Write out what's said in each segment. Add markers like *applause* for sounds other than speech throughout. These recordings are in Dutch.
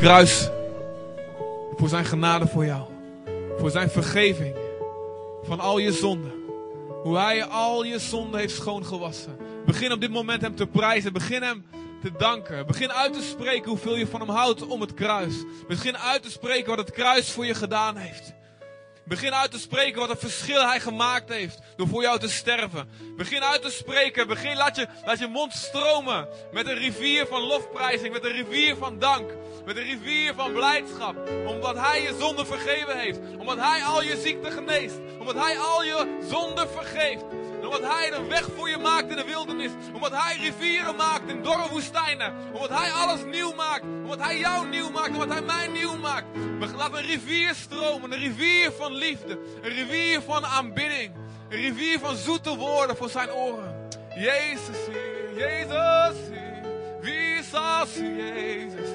kruis. Voor zijn genade voor jou. Voor zijn vergeving van al je zonden. Hoe hij al je zonden heeft schoongewassen. Begin op dit moment hem te prijzen. Begin hem te danken. Begin uit te spreken hoeveel je van hem houdt om het kruis. Begin uit te spreken wat het kruis voor je gedaan heeft. Begin uit te spreken wat een verschil hij gemaakt heeft door voor jou te sterven. Begin uit te spreken. Begin, laat je, laat je mond stromen met een rivier van lofprijzing, met een rivier van dank, met een rivier van blijdschap. Omdat hij je zonde vergeven heeft. Omdat hij al je ziekte geneest. Omdat hij al je zonde vergeeft. Omdat hij een weg voor je maakt in de wildernis. Omdat hij rivieren maakt in dorre woestijnen. Omdat hij alles nieuw maakt. Omdat hij jou nieuw maakt. Omdat hij mij nieuw maakt. Laat een rivier stromen. Een rivier van liefde. Een rivier van aanbidding. Een rivier van zoete woorden voor zijn oren. Jezus Heer, Jezus Heer. Wie is als Jezus?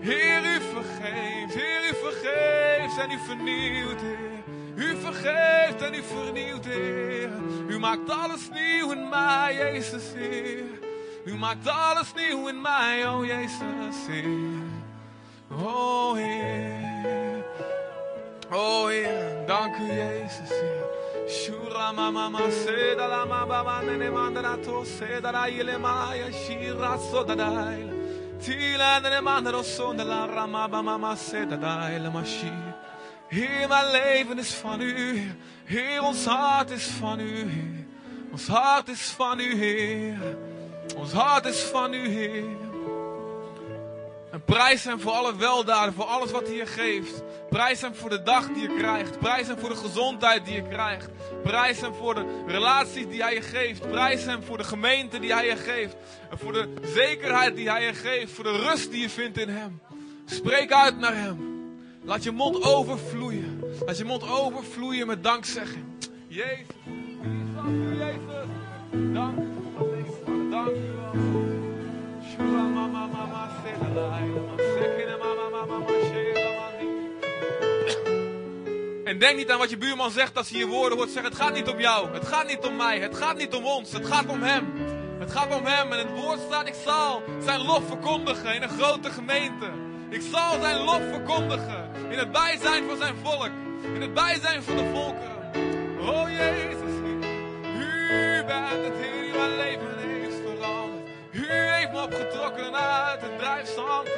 Heer, u vergeeft, Heer, u vergeeft en u vernieuwt. U vergeeft en u vernieuwt, Heer. U maakt alles nieuw in mij, Jezus, Heer. U maakt alles nieuw in mij, oh Jezus, Heer. Oh Heer. Oh Heer, dank u, Jezus, Heer. Shura mama ma seda la ma baba nene mandana to seda la ile maya shira soda dai. Tila nene mandano sonda la rama baba ma seda dai la mashi. Heer, mijn leven is van u. Heer, ons hart is van u. Ons hart is van u, Heer. Ons hart is van u, Heer. En prijs hem voor alle weldaden, voor alles wat hij je geeft. Prijs hem voor de dag die je krijgt. Prijs hem voor de gezondheid die je krijgt. Prijs hem voor de relaties die hij je geeft. Prijs hem voor de gemeente die hij je geeft. En voor de zekerheid die hij je geeft. Voor de rust die je vindt in hem. Spreek uit naar hem. Laat je mond overvloeien. Laat je mond overvloeien met dankzegging. Jezus, Jezus. Dank u mijn leven, Dank u. En denk niet aan wat je buurman zegt als hij je woorden hoort zeggen. Het gaat niet om jou. Het gaat niet om mij. Het gaat niet om ons. Het gaat om hem. Het gaat om hem. En het woord staat, ik zal zijn lof verkondigen in een grote gemeente. Ik zal zijn lof verkondigen in het bijzijn van zijn volk. In het bijzijn van de volkeren. Oh Jezus, u bent het Heer mijn leven heeft veranderd. U heeft me opgetrokken uit het drijfstand.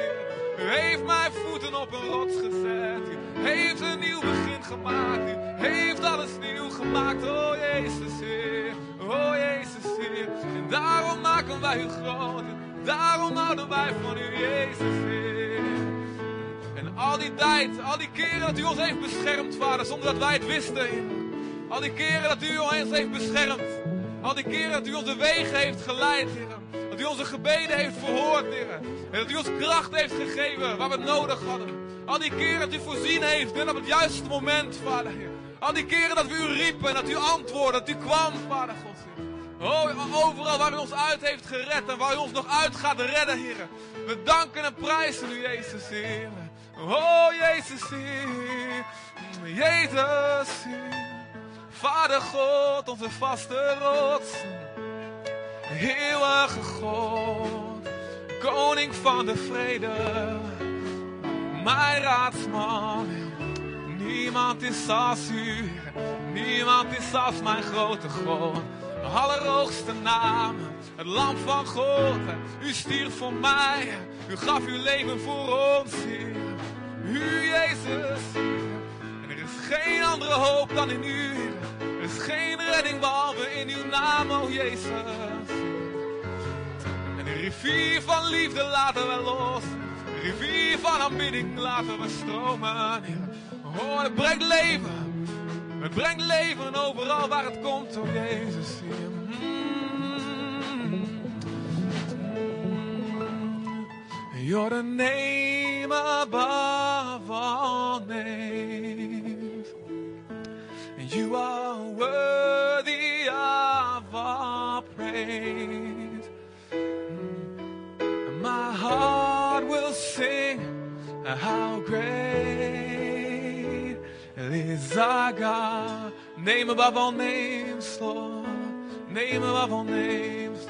U heeft mijn voeten op een rots gezet. U heeft een nieuw begin gemaakt. U heeft alles nieuw gemaakt. Oh Jezus, Heer. Oh Jezus, Heer. En daarom maken wij u groot. Daarom houden wij van u, Jezus, Heer. Al die tijd, al die keren dat u ons heeft beschermd, Vader, zonder dat wij het wisten. Al die keren dat u ons heeft beschermd. Al die keren dat u onze wegen heeft geleid, Heer. Dat u onze gebeden heeft verhoord, Heer. En dat u ons kracht heeft gegeven waar we het nodig hadden. Al die keren dat u voorzien heeft en op het juiste moment, Vader, Heer. Al die keren dat we u riepen en dat u antwoordde, dat u kwam, Vader God. Oh, overal waar u ons uit heeft gered en waar u ons nog uit gaat redden, Heer. We danken en prijzen u, Jezus, Heer. Oh, Jezus. Jezus. Vader God, onze vaste rots. Eeuwige God, koning van de vrede. Mijn raadsman, niemand is als u. Niemand is als mijn grote God. De allerhoogste naam, het lam van God. U stierf voor mij, u gaf uw leven voor ons. U, Jezus, en er is geen andere hoop dan in u. Er is geen redding behalve in uw naam, oh Jezus. En een rivier van liefde laten we los. Een rivier van aanbidding laten we stromen. Oh, het brengt leven. Het brengt leven overal waar het komt, oh Jezus. You're the name above God, name above all names, Lord, name above all names.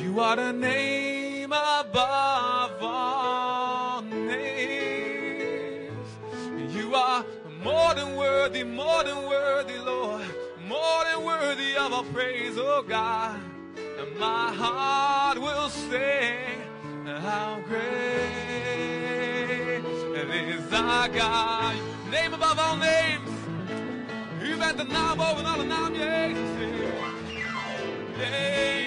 You are the name above all names. You are more than worthy, more than worthy, Lord, more than worthy of our praise, oh God. And my heart will sing how great is our God. Name above all names. U bent de naam boven alle naam, Jezus. Name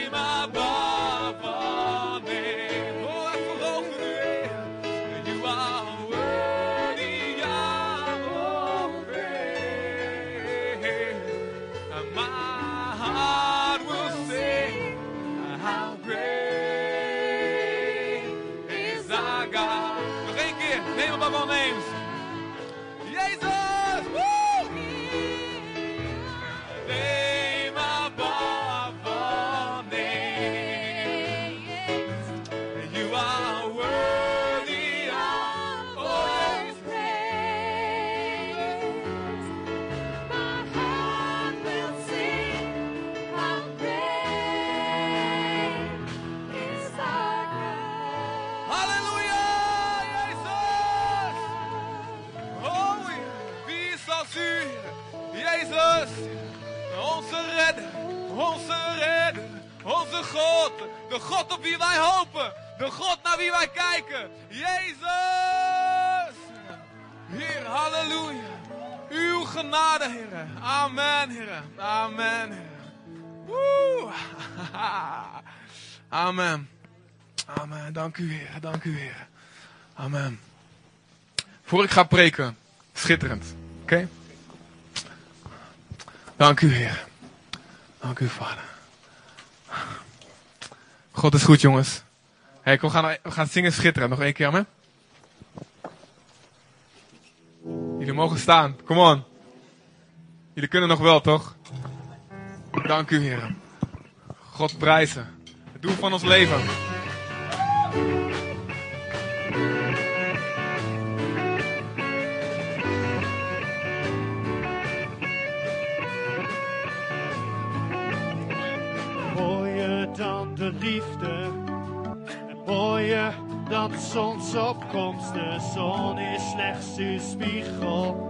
God op wie wij hopen, de God naar wie wij kijken. Jezus! Heer, halleluja. Uw genade, Heer. Amen, Heer. Amen! *laughs* Amen. Amen. Dank u, Heer. Dank u, Heer. Amen. Voor ik ga preken, schitterend. Oké? Dank u, Heer. Dank u, Vader. God is goed, jongens. Hey, kom, we, gaan, we gaan zingen schitterend. Nog één keer, amen. Jullie mogen staan. Kom on. Jullie kunnen nog wel, toch? Dank u, Heer. God prijzen. Het doel van ons leven. De liefde. En mooier dan de zonsopkomst. De zon is slechts uw spiegel.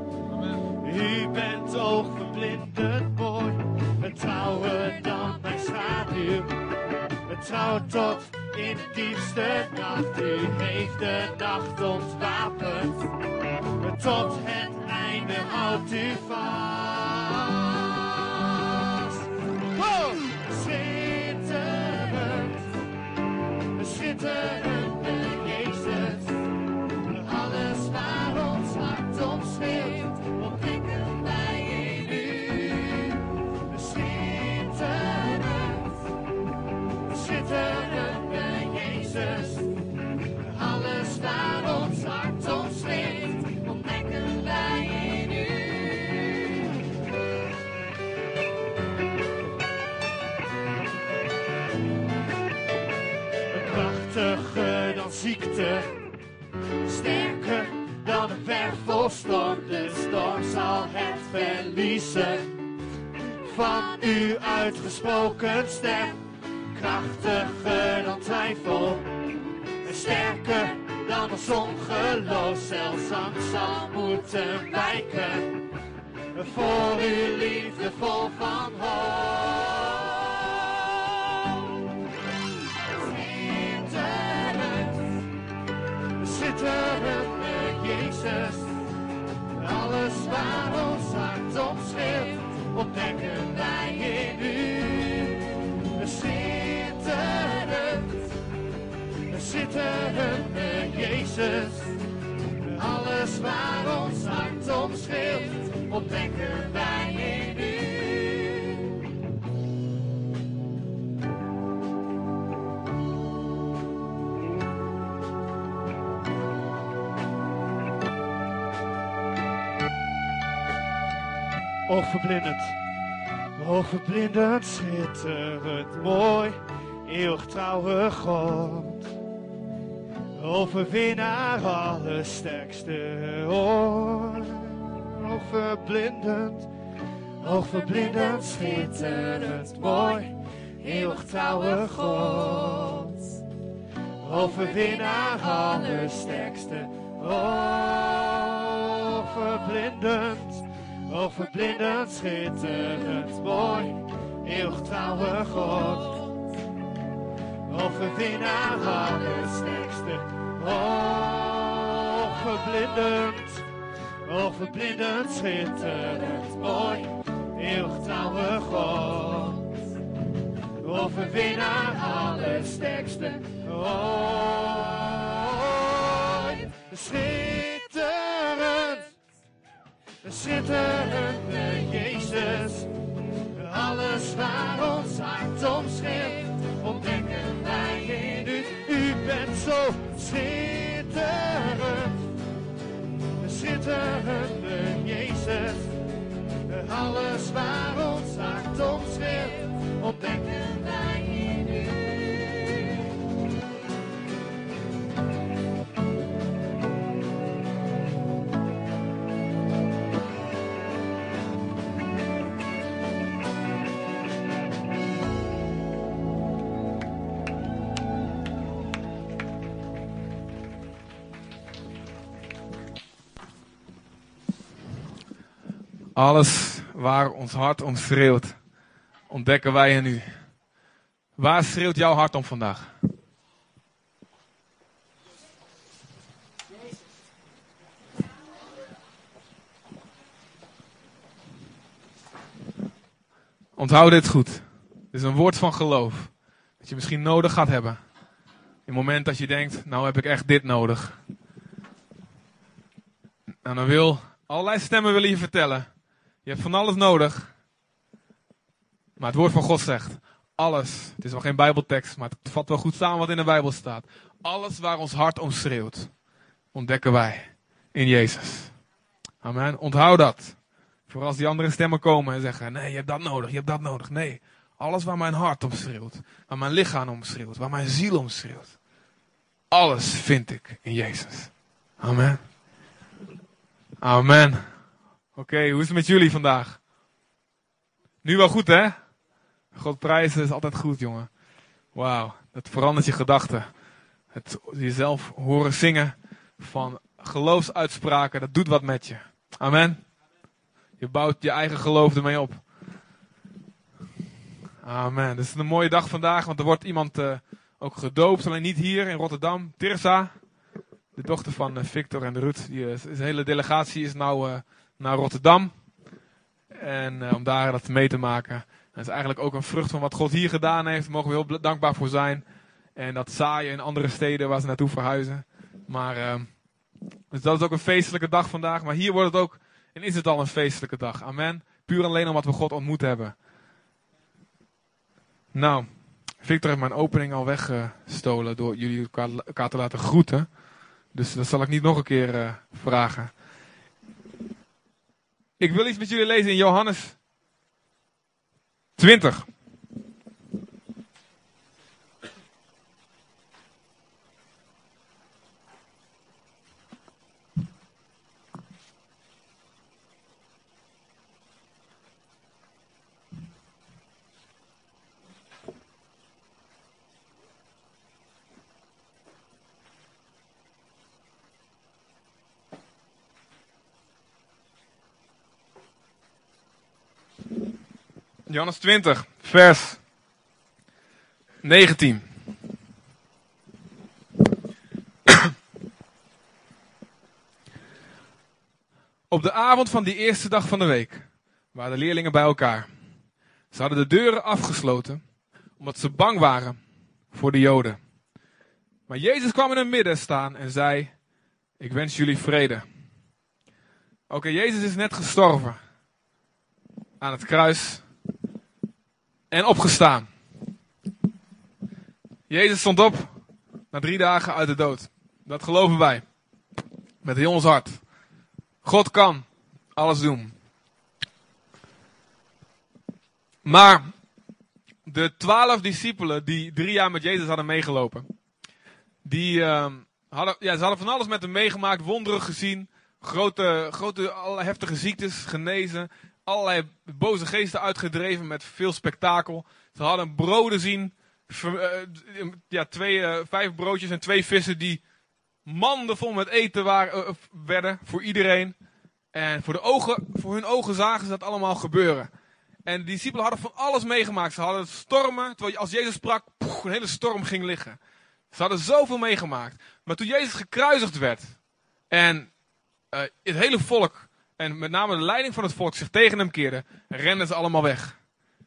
U bent oogverblindend mooi. Betrouwen dan mijn schaduw. Betrouwen tot in diepste nacht. U heeft de nacht ontwapend. Tot het einde houdt u vast. Schitterende dan een wervelstorm. De storm zal het verliezen van uw uitgesproken stem. Krachtiger dan twijfel, sterker dan ons ongeloof. Zelfs angst zal moeten wijken voor uw liefde vol van hoop. Ontdekken wij in u. Schitterend, schitterende Jezus. Alles waar ons hart om schreeuwt, ontdekken wij in u. Oogverblindend, oogverblindend, schitterend, mooi, eeuwig trouwe God. Overwinnaar, allersterkste oor. Oogverblindend, oogverblindend, schitterend, mooi, eeuwig trouwe God. Overwinnaar, allersterkste oor. verblindend, oh verblindend, schitterend, mooi, eeuwig trouwe God. Overwinnaar, allersterkste, oh verblindend, oh verblindend, schitterend, mooi, eeuwig trouwe God. Overwinnaar, allersterkste, ooit. Schitterend, schitterende Jezus. Alles waar ons hart om schreeuwt, ontdekken wij in u. U bent zo schitterend, schitterende Jezus. Alles waar ons hart om schreeuwt, ontdekken wij Alles waar ons hart om schreeuwt, ontdekken wij in u. Waar schreeuwt jouw hart om vandaag? Onthoud dit goed. Dit is een woord van geloof. Dat je misschien nodig gaat hebben. In het moment dat je denkt, nou heb ik echt dit nodig. En dan wil, allerlei stemmen willen je vertellen. Je hebt van alles nodig. Maar het woord van God zegt, alles, het is wel geen bijbeltekst, maar het vat wel goed samen wat in de Bijbel staat. Alles waar ons hart om schreeuwt, ontdekken wij in Jezus. Amen. Onthoud dat. Voor als die andere stemmen komen en zeggen, nee, je hebt dat nodig, je hebt dat nodig. Nee, alles waar mijn hart om schreeuwt, waar mijn lichaam om schreeuwt, waar mijn ziel om schreeuwt. Alles vind ik in Jezus. Amen. Amen. Oké, hoe is het met jullie vandaag? Nu wel goed, hè? God prijzen is altijd goed, jongen. Wauw, dat verandert je gedachten. Het jezelf horen zingen van geloofsuitspraken, dat doet wat met je. Amen. Je bouwt je eigen geloof ermee op. Amen. Het is een mooie dag vandaag, want er wordt iemand uh, ook gedoopt. Alleen niet hier in Rotterdam. Tirsa, de dochter van uh, Victor en Ruud. Die, is, de hele delegatie is nou naar Rotterdam. En om daar dat mee te maken. Dat is eigenlijk ook een vrucht van wat God hier gedaan heeft. Daar mogen we heel dankbaar voor zijn. En dat zaaien in andere steden waar ze naartoe verhuizen. Maar, dus dat is ook een feestelijke dag vandaag. Maar hier wordt het ook, en is het al een feestelijke dag. Amen. Puur alleen omdat we God ontmoet hebben. Nou, Victor heeft mijn opening al weggestolen door jullie elkaar te laten groeten. Dus dat zal ik niet nog een keer uh, vragen. Ik wil iets met jullie lezen in Johannes 20. Johannes 20, vers 19. Op de avond van die eerste dag van de week waren de leerlingen bij elkaar. Ze hadden de deuren afgesloten omdat ze bang waren voor de Joden. Maar Jezus kwam in hun midden staan en zei: Ik wens jullie vrede. Oké, Jezus is net gestorven aan het kruis en opgestaan. Jezus stond op na drie dagen uit de dood. Dat geloven wij. Met heel ons hart. God kan alles doen. Maar de twaalf discipelen die drie jaar met Jezus hadden meegelopen. Die uh, hadden, ja, ze hadden van alles met hem meegemaakt. Wonderen gezien. Grote, grote heftige ziektes genezen allerlei boze geesten uitgedreven met veel spektakel. Ze hadden broden zien. Ja, twee, vijf broodjes en twee vissen die manden vol met eten waren, werden voor iedereen. En voor, de ogen, voor hun ogen zagen ze dat allemaal gebeuren. En de discipelen hadden van alles meegemaakt. Ze hadden stormen, terwijl als Jezus sprak, een hele storm ging liggen. Ze hadden zoveel meegemaakt. Maar toen Jezus gekruisigd werd en het hele volk, en met name de leiding van het volk, zich tegen hem keerde, renden ze allemaal weg.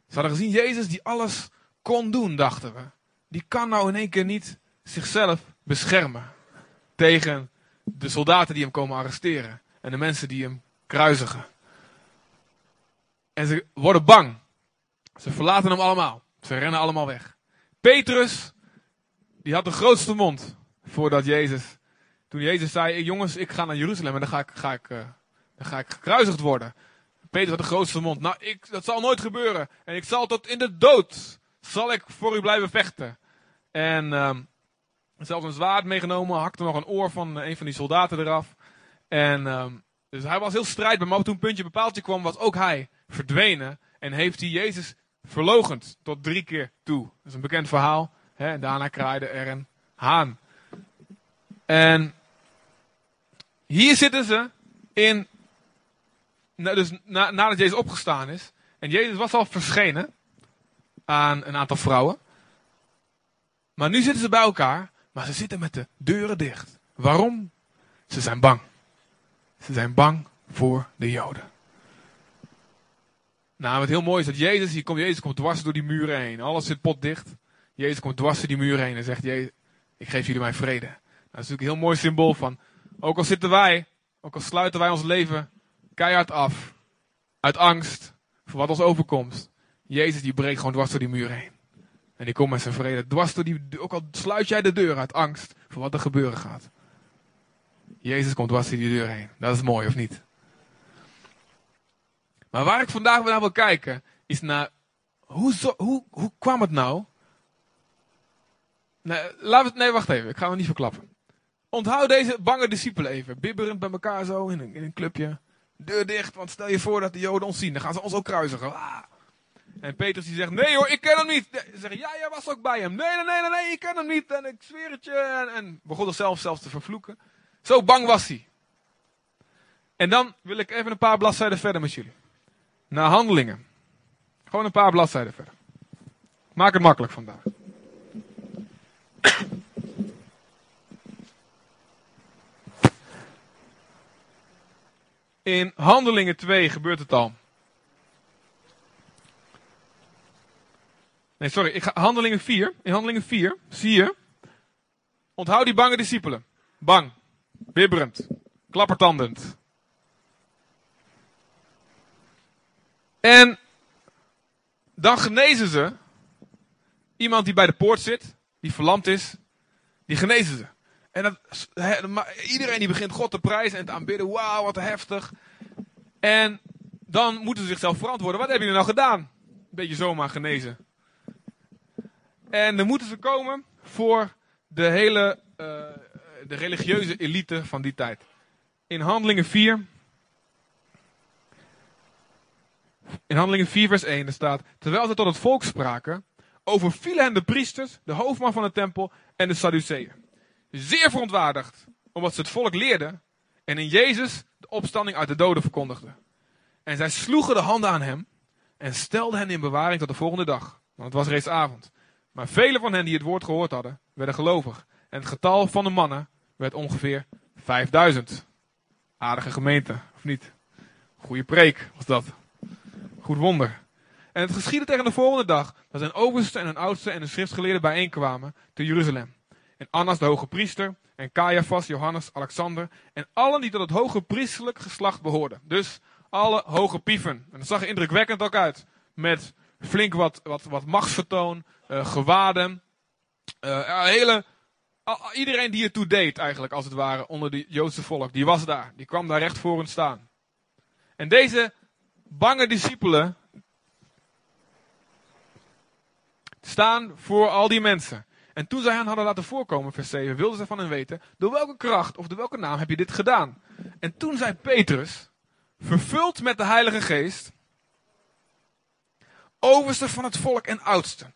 Ze hadden gezien Jezus die alles kon doen, dachten we. Die kan nou in één keer niet zichzelf beschermen tegen de soldaten die hem komen arresteren en de mensen die hem kruisigen. En ze worden bang. Ze verlaten hem allemaal. Ze rennen allemaal weg. Petrus, die had de grootste mond voordat Jezus. Toen Jezus zei: Jongens, ik ga naar Jeruzalem en dan ga ik, ga ik, uh, dan ga ik gekruisigd worden. Petrus had de grootste mond. Nou, ik, dat zal nooit gebeuren. En ik zal tot in de dood. Zal ik voor u blijven vechten. En uh, zelfs een zwaard meegenomen. Hakte nog een oor van een van die soldaten eraf. En uh, dus hij was heel strijdbaar. Maar toen een puntje bepaaltje kwam, was ook hij verdwenen. En heeft hij Jezus verlogend tot drie keer toe. Dat is een bekend verhaal. En daarna kraaide er een haan. En hier zitten ze in. Dus na, nadat Jezus opgestaan is. En Jezus was al verschenen aan een aantal vrouwen. Maar nu zitten ze bij elkaar. Maar ze zitten met de deuren dicht. Waarom? Ze zijn bang. Ze zijn bang voor de Joden. Nou, wat heel mooi is dat Jezus, hier komt, Jezus komt dwars door die muren heen. Alles zit potdicht. Jezus komt dwars door die muren heen en zegt, Jezus, ik geef jullie mijn vrede. Nou, dat is natuurlijk een heel mooi symbool van, ook al zitten wij, ook al sluiten wij ons leven keihard af, uit angst voor wat ons overkomt. Jezus die breekt gewoon dwars door die muren heen. En die komt met zijn vrede dwars door die, ook al sluit jij de deur uit angst voor wat er gebeuren gaat. Jezus komt dwars door die deur heen. Dat is mooi, of niet? Maar waar ik vandaag naar wil kijken, is naar hoe, zo, hoe, hoe kwam het nou? Nee, laat het, nee, wacht even, ik ga het niet verklappen. Onthoud deze bange discipelen even, bibberend bij elkaar zo in een, in een clubje. Deur dicht, want stel je voor dat de Joden ons zien, dan gaan ze ons ook kruisigen. Ah. En Petrus die zegt, nee hoor, ik ken hem niet. Ze zeggen, ja, jij was ook bij hem. Nee, nee, nee, nee, ik ken hem niet. En ik zweer het je. En, en begon zichzelf zelfs te vervloeken. Zo bang was hij. En dan wil ik even een paar bladzijden verder met jullie. Naar handelingen. Gewoon een paar bladzijden verder. Maak het makkelijk vandaag. In Handelingen 2 gebeurt het al. Nee, sorry. Ik ga, handelingen 4. In Handelingen 4 zie je. Onthoud die bange discipelen. Bang. Bibberend. Klappertandend. En dan genezen ze iemand die bij de poort zit, die verlamd is, die genezen ze. En iedereen die begint God te prijzen en te aanbidden, wauw, wat heftig. En dan moeten ze zichzelf verantwoorden. Wat hebben jullie nou gedaan? Een beetje zomaar genezen. En dan moeten ze komen voor de hele uh, de religieuze elite van die tijd. In Handelingen 4, In Handelingen 4, vers 1 er staat: Terwijl ze tot het volk spraken, overvielen hen de priesters, de hoofdman van de tempel en de Sadduceeën. Zeer verontwaardigd, omdat ze het volk leerden en in Jezus de opstanding uit de doden verkondigden. En zij sloegen de handen aan hem en stelden hen in bewaring tot de volgende dag, want het was reeds avond. Maar velen van hen die het woord gehoord hadden, werden gelovig. En het getal van de mannen werd ongeveer 5000. Aardige gemeente, of niet? Goeie preek was dat. Goed wonder. En het geschiedde tegen de volgende dag dat zijn overste en een oudste en de schriftgeleerden bijeenkwamen te Jeruzalem. En Annas de hoge priester en Caiaphas, Johannes, Alexander en allen die tot het hoge priestelijk geslacht behoorden. Dus alle hoge pieven. En dat zag er indrukwekkend ook uit. Met flink wat, wat, wat machtsvertoon, uh, gewaden. Uh, hele, iedereen die ertoe deed eigenlijk, als het ware, onder de Joodse volk, die was daar. Die kwam daar recht voor hen staan. En deze bange discipelen staan voor al die mensen. En toen zij hen hadden laten voorkomen, vers 7, wilden ze van hen weten, door welke kracht of door welke naam heb je dit gedaan? En toen zei Petrus, vervuld met de Heilige Geest, overste van het volk en oudsten,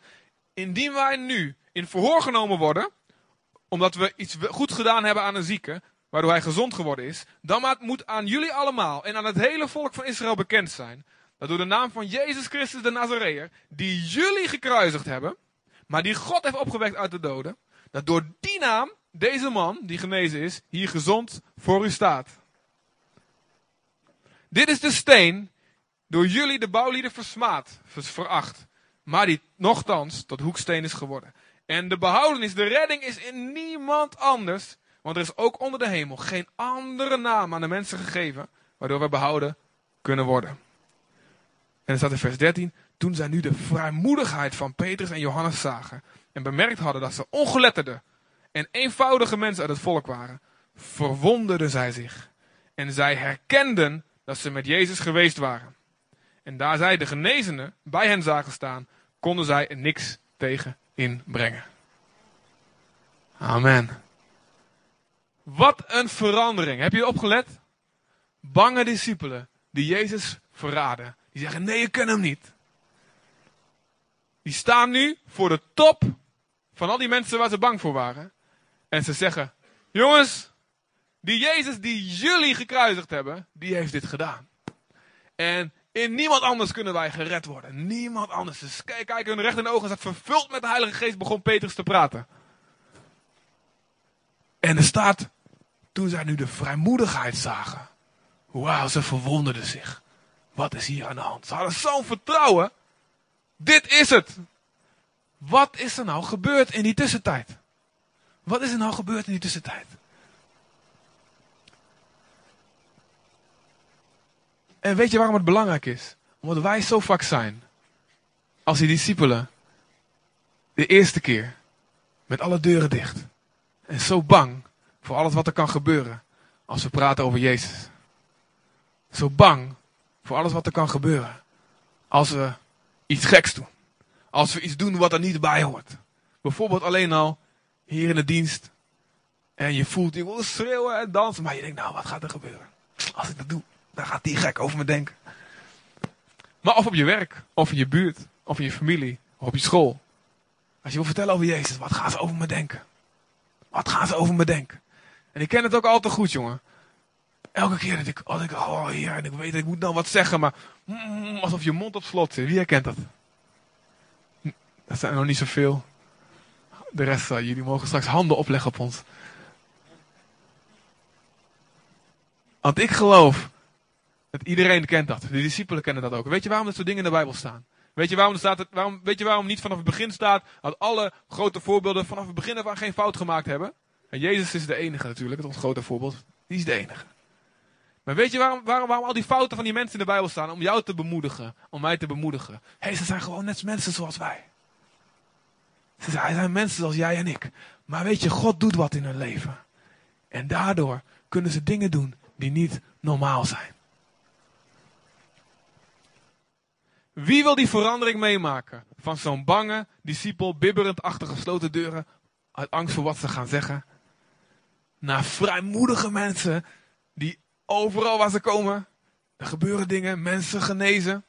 indien wij nu in verhoor genomen worden, omdat we iets goed gedaan hebben aan een zieke, waardoor hij gezond geworden is, dan moet aan jullie allemaal en aan het hele volk van Israël bekend zijn, dat door de naam van Jezus Christus de Nazareër, die jullie gekruisigd hebben, maar die God heeft opgewekt uit de doden, dat door die naam deze man, die genezen is, hier gezond voor u staat. Dit is de steen, door jullie de bouwlieden versmaad, veracht, maar die nochtans tot hoeksteen is geworden. En de behoudenis, de redding is in niemand anders, want er is ook onder de hemel geen andere naam aan de mensen gegeven, waardoor we behouden kunnen worden. En er staat in vers 13, toen zij nu de vrijmoedigheid van Petrus en Johannes zagen en bemerkt hadden dat ze ongeletterde en eenvoudige mensen uit het volk waren, verwonderden zij zich. En zij herkenden dat ze met Jezus geweest waren. En daar zij de genezenen bij hen zagen staan, konden zij er niks tegen inbrengen. Amen. Wat een verandering. Heb je opgelet? Bange discipelen die Jezus verraden. Die zeggen: Nee, je kunt hem niet. Die staan nu voor de top van al die mensen waar ze bang voor waren. En ze zeggen: Jongens, die Jezus die jullie gekruisigd hebben, die heeft dit gedaan. En in niemand anders kunnen wij gered worden. Niemand anders. Dus kijk, kijk hun recht in de ogen. Staat vervuld met de Heilige Geest begon Petrus te praten. En er staat, toen zij nu de vrijmoedigheid zagen. Wauw, ze verwonderden zich. Wat is hier aan de hand? Ze hadden zo'n vertrouwen. Dit is het. Wat is er nou gebeurd in die tussentijd? Wat is er nou gebeurd in die tussentijd? En weet je waarom het belangrijk is? Omdat wij zo vaak zijn. Als die discipelen. De eerste keer. Met alle deuren dicht. En zo bang voor alles wat er kan gebeuren. Als we praten over Jezus. Zo bang voor alles wat er kan gebeuren. Als we iets geks doen. Als we iets doen wat er niet bij hoort. Bijvoorbeeld alleen al hier in de dienst. En je voelt, je wil schreeuwen en dansen. Maar je denkt, nou wat gaat er gebeuren? Als ik dat doe. Dan gaat die gek over me denken. Maar of op je werk, of in je buurt, of in je familie, of op je school. Als je wil vertellen over Jezus, wat gaan ze over me denken? Wat gaan ze over me denken? En ik ken het ook al te goed, jongen. Elke keer dat ik, als ik, oh hier, en ik weet, ik moet dan wat zeggen, maar mm, alsof je mond op slot zit. Wie herkent dat? Dat zijn er nog niet zoveel. De rest, uh, jullie mogen straks handen opleggen op ons. Want ik geloof dat iedereen kent dat. De discipelen kennen dat ook. Weet je waarom dat soort dingen in de Bijbel staan? Weet je waarom, er staat, waarom, weet je waarom niet vanaf het begin staat dat alle grote voorbeelden vanaf het begin af geen fout gemaakt hebben? En Jezus is de enige natuurlijk, het ons grote voorbeeld. Die is de enige. Maar weet je waarom, waarom, waarom al die fouten van die mensen in de Bijbel staan? Om jou te bemoedigen, om mij te bemoedigen. Hé, ze zijn gewoon net mensen zoals wij. Ze zijn mensen zoals jij en ik. Maar weet je, God doet wat in hun leven. En daardoor kunnen ze dingen doen die niet normaal zijn. Wie wil die verandering meemaken? Van zo'n bange discipel, bibberend achter gesloten deuren, uit angst voor wat ze gaan zeggen. Naar vrijmoedige mensen overal waar ze komen, er gebeuren dingen, mensen genezen.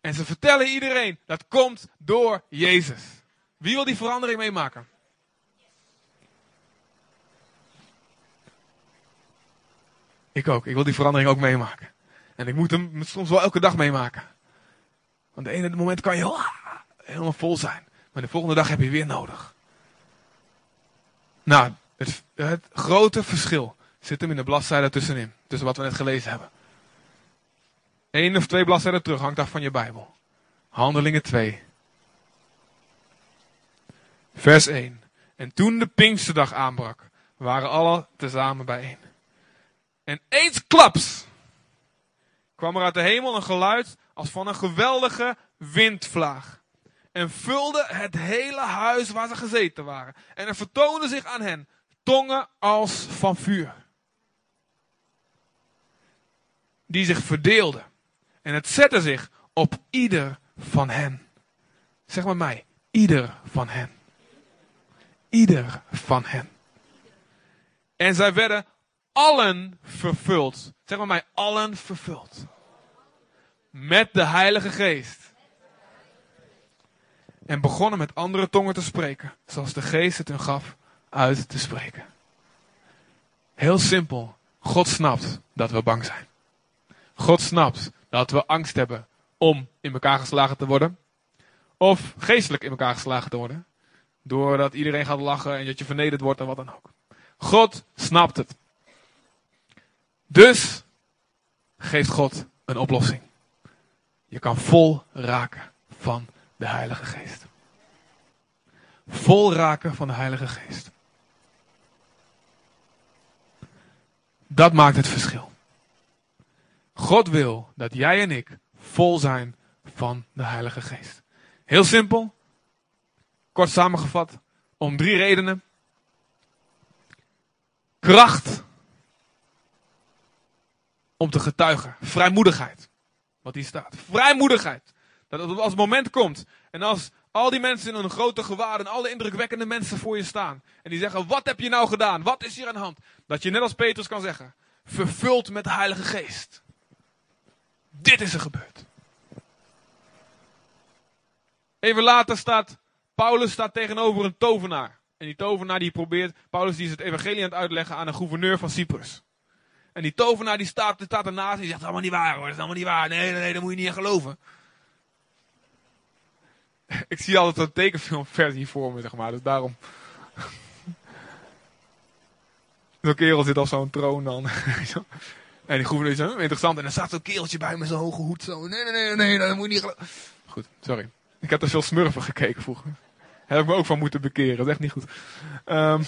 En ze vertellen iedereen, dat komt door Jezus. Wie wil die verandering meemaken? Ik ook. Ik wil die verandering ook meemaken. En ik moet hem soms wel elke dag meemaken. Want de ene moment kan je helemaal vol zijn. Maar de volgende dag heb je weer nodig. Nou, het, het grote verschil zit hem in de bladzijde tussenin. Tussen wat we net gelezen hebben. Eén of twee bladzijden terug hangt af van je Bijbel. Handelingen 2. Vers 1. En toen de Pinksterdag aanbrak, waren alle tezamen bijeen. En eensklaps kwam er uit de hemel een geluid als van een geweldige windvlaag. En vulde het hele huis waar ze gezeten waren. En er vertoonden zich aan hen tongen als van vuur. Die zich verdeelden. En het zette zich op ieder van hen. Zeg maar mij, ieder van hen. Ieder van hen. En zij werden allen vervuld. Zeg maar mij, allen vervuld. Met de Heilige Geest. En begonnen met andere tongen te spreken. Zoals de Geest het hun gaf uit te spreken. Heel simpel. God snapt dat we bang zijn. God snapt dat we angst hebben om in elkaar geslagen te worden. Of geestelijk in elkaar geslagen te worden. Doordat iedereen gaat lachen en dat je vernederd wordt en wat dan ook. God snapt het. Dus geeft God een oplossing. Je kan vol raken van de Heilige Geest. Vol raken van de Heilige Geest. Dat maakt het verschil. God wil dat jij en ik vol zijn van de Heilige Geest. Heel simpel, kort samengevat, om drie redenen. Kracht om te getuigen. Vrijmoedigheid. Wat hier staat. Vrijmoedigheid. Dat als het moment komt en als al die mensen in een grote gewaad en alle indrukwekkende mensen voor je staan. En die zeggen, wat heb je nou gedaan? Wat is hier aan de hand? Dat je net als Petrus kan zeggen, vervuld met de Heilige Geest. Dit is er gebeurd. Even later staat, Paulus staat tegenover een tovenaar. En die tovenaar die probeert, Paulus die is het evangelie aan het uitleggen aan een gouverneur van Cyprus. En die tovenaar die staat, die staat ernaast en die zegt, allemaal niet waar hoor, dat is allemaal niet waar. Nee, nee, nee, daar moet je niet in geloven. *laughs* Ik zie altijd een tekenfilmversie voor me, zeg maar, dus daarom. *laughs* Zo'n kerel zit op zo'n troon dan. *laughs* en die gouverneur is interessant. En dan staat zo'n kereltje bij met zo'n hoge hoed. Zo. Nee, nee, nee, nee, dat moet je niet. Goed, sorry. Ik heb er veel smurfen gekeken vroeger. Heb ik me ook van moeten bekeren. Dat is echt niet goed. Um,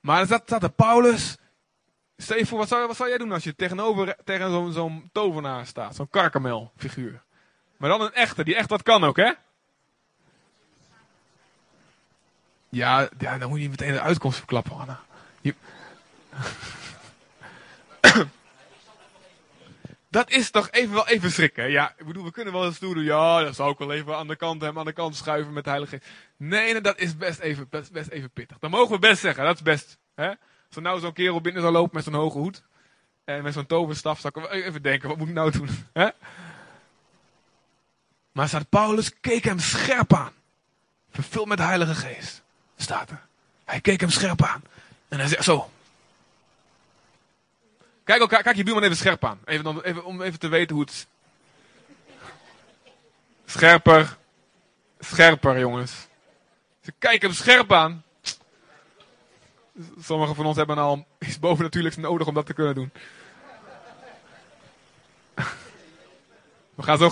maar er Paulus. Stel je voor, wat zou, wat zou jij doen als je tegenover tegen zo'n zo'n tovenaar staat? Zo'n karkamel figuur. Maar dan een echte, die echt wat kan ook, hè? Ja, ja dan moet je meteen de uitkomst verklappen, Anna. Je... *coughs* dat is toch even wel even schrikken. Ja, ik bedoel, we kunnen wel eens doen. Ja, dat zou ik wel even aan de kant hem aan de kant schuiven met de Heilige Geest. Nee, nee, dat is best even, best, best even pittig. Dat mogen we best zeggen, dat is best. Hè? Als er nou zo'n kerel binnen zou lopen met zo'n hoge hoed. En met zo'n toverstaf, zou ik even denken, wat moet ik nou doen? *laughs* Hè? Maar staat Paulus keek hem scherp aan. Vervuld met de Heilige Geest. Staat er. Hij keek hem scherp aan. En hij zegt zo. Kijk, elkaar, kijk je buurman even scherp aan. Even, even, om even te weten hoe het... Scherper. Scherper, jongens. Ze kijken hem scherp aan. Sommigen van ons hebben al iets bovennatuurlijks nodig om dat te kunnen doen. We gaan zo,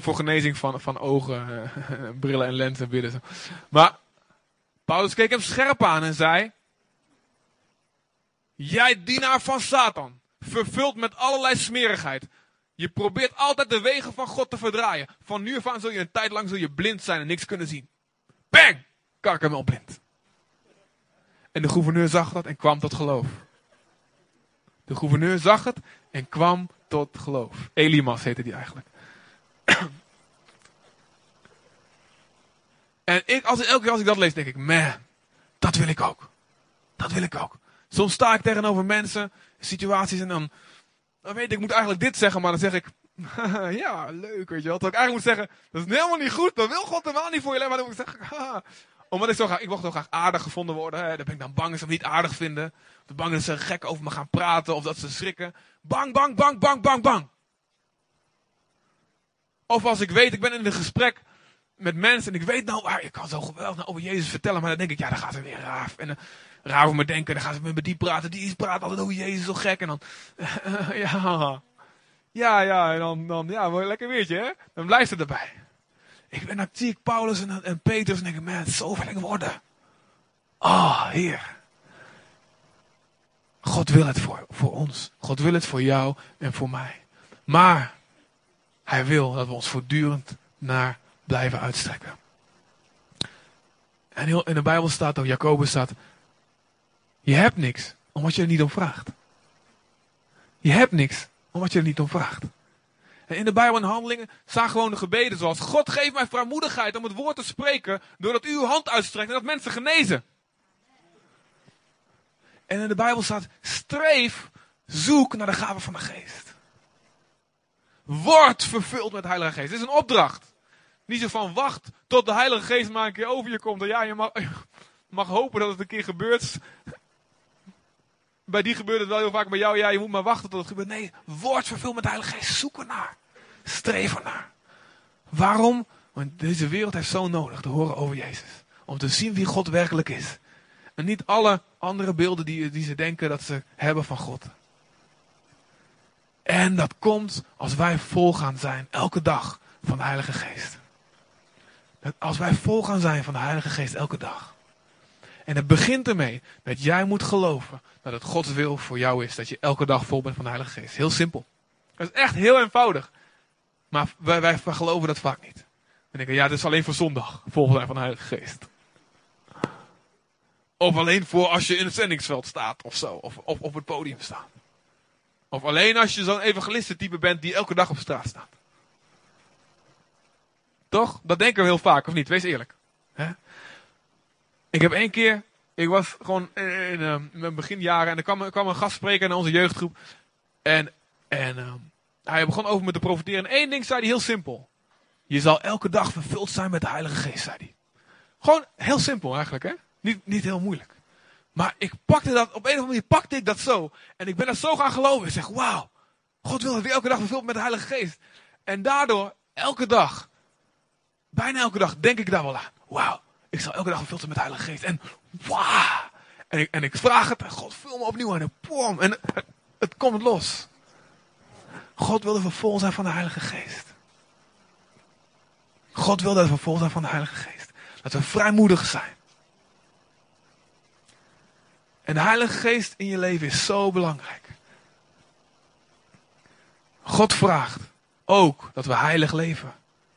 voor genezing van, van ogen, uh, *laughs* brillen en lenzen bidden. Maar Paulus keek hem scherp aan en zei: Jij dienaar van Satan, vervuld met allerlei smerigheid. Je probeert altijd de wegen van God te verdraaien. Van nu af aan zul je een tijd lang zul je blind zijn en niks kunnen zien. Bang! Al blind. En de gouverneur zag dat en kwam tot geloof. De gouverneur zag het en kwam tot geloof. Elimas heette die eigenlijk. En ik, als, elke keer als ik dat lees, denk ik, man, dat wil ik ook. Dat wil ik ook. Soms sta ik tegenover mensen, situaties en dan, dan weet ik, ik moet eigenlijk dit zeggen, maar dan zeg ik, *laughs* ja, leuk, weet je wel. Terwijl ik eigenlijk moet zeggen, dat is helemaal niet goed, dat wil God helemaal niet voor je maar dan moet ik zeggen. *laughs* Omdat ik zo graag, ik wil zo graag aardig gevonden worden, dan ben ik dan bang dat ze me niet aardig vinden. Of bang dat ze gek over me gaan praten, of dat ze schrikken. Bang, bang, bang, bang, bang, bang. Of als ik weet, ik ben in een gesprek met mensen en ik weet nou, ik kan zo geweldig nou over Jezus vertellen, maar dan denk ik, ja, dan gaan ze weer raar. En raar over me denken, dan gaan ze met die praten, die praat altijd over Jezus, zo gek. En dan, *laughs* ja, ja, ja, en dan, dan ja, mooi lekker weertje, hè? Dan blijft het erbij. Ik ben, ik Paulus en, en Petrus en denk man, zo wil worden. Ah, oh, Heer. God wil het voor, voor ons. God wil het voor jou en voor mij. Maar hij wil dat we ons voortdurend naar blijven uitstrekken. En in de Bijbel staat ook, Jacobus staat, je hebt niks omdat je er niet om vraagt. Je hebt niks omdat je er niet om vraagt. En in de Bijbel en handelingen staan gewoon de gebeden zoals, God geef mij vrijmoedigheid om het woord te spreken, doordat u uw hand uitstrekt en dat mensen genezen. En in de Bijbel staat, streef, zoek naar de gave van de geest. Word vervuld met de Heilige Geest. Dit is een opdracht. Niet zo van wacht tot de Heilige Geest maar een keer over je komt. En ja, je mag, *laughs* mag hopen dat het een keer gebeurt. Bij die gebeurt het wel heel vaak. Bij jou, ja, je moet maar wachten tot het gebeurt. Nee, word vervuld met de Heilige Geest. Zoek ernaar. Streef ernaar. Waarom? Want deze wereld heeft zo nodig te horen over Jezus. Om te zien wie God werkelijk is. En niet alle andere beelden die, die ze denken dat ze hebben van God. En dat komt als wij vol gaan zijn, elke dag, van de Heilige Geest. Als wij vol gaan zijn van de Heilige Geest elke dag. En het begint ermee dat jij moet geloven dat het Gods wil voor jou is. Dat je elke dag vol bent van de Heilige Geest. Heel simpel. Dat is echt heel eenvoudig. Maar wij, wij geloven dat vaak niet. We denken, ja, dit is alleen voor zondag. Vol zijn van de Heilige Geest. Of alleen voor als je in het zendingsveld staat of zo. Of, of op het podium staat. Of alleen als je zo'n evangelistentype bent die elke dag op straat staat. Toch? Dat denken we heel vaak, of niet? Wees eerlijk. Ik heb één keer, ik was gewoon in, uh, mijn beginjaren en er kwam, kwam een gastspreker naar onze jeugdgroep. En, en uh, hij begon over me te profiteren. En één ding zei hij heel simpel. Je zal elke dag vervuld zijn met de Heilige Geest, zei hij. Gewoon heel simpel eigenlijk, hè? Niet, niet heel moeilijk. Maar ik pakte dat, op een of andere manier pakte ik dat zo. En ik ben er zo gaan geloven. Ik zeg, wauw, God wil dat ik elke dag vervuld met de Heilige Geest. En daardoor, elke dag, bijna elke dag, denk ik daar wel aan. Wauw, ik zal elke dag zijn met de Heilige Geest. En wauw. En ik, en ik vraag het, en God, vul me opnieuw. En, boom, en het, komt los. God wilde vervol zijn van de Heilige Geest. God wil dat we vol zijn van de Heilige Geest. Dat we vrijmoedig zijn. En de Heilige Geest in je leven is zo belangrijk. God vraagt ook dat we heilig leven.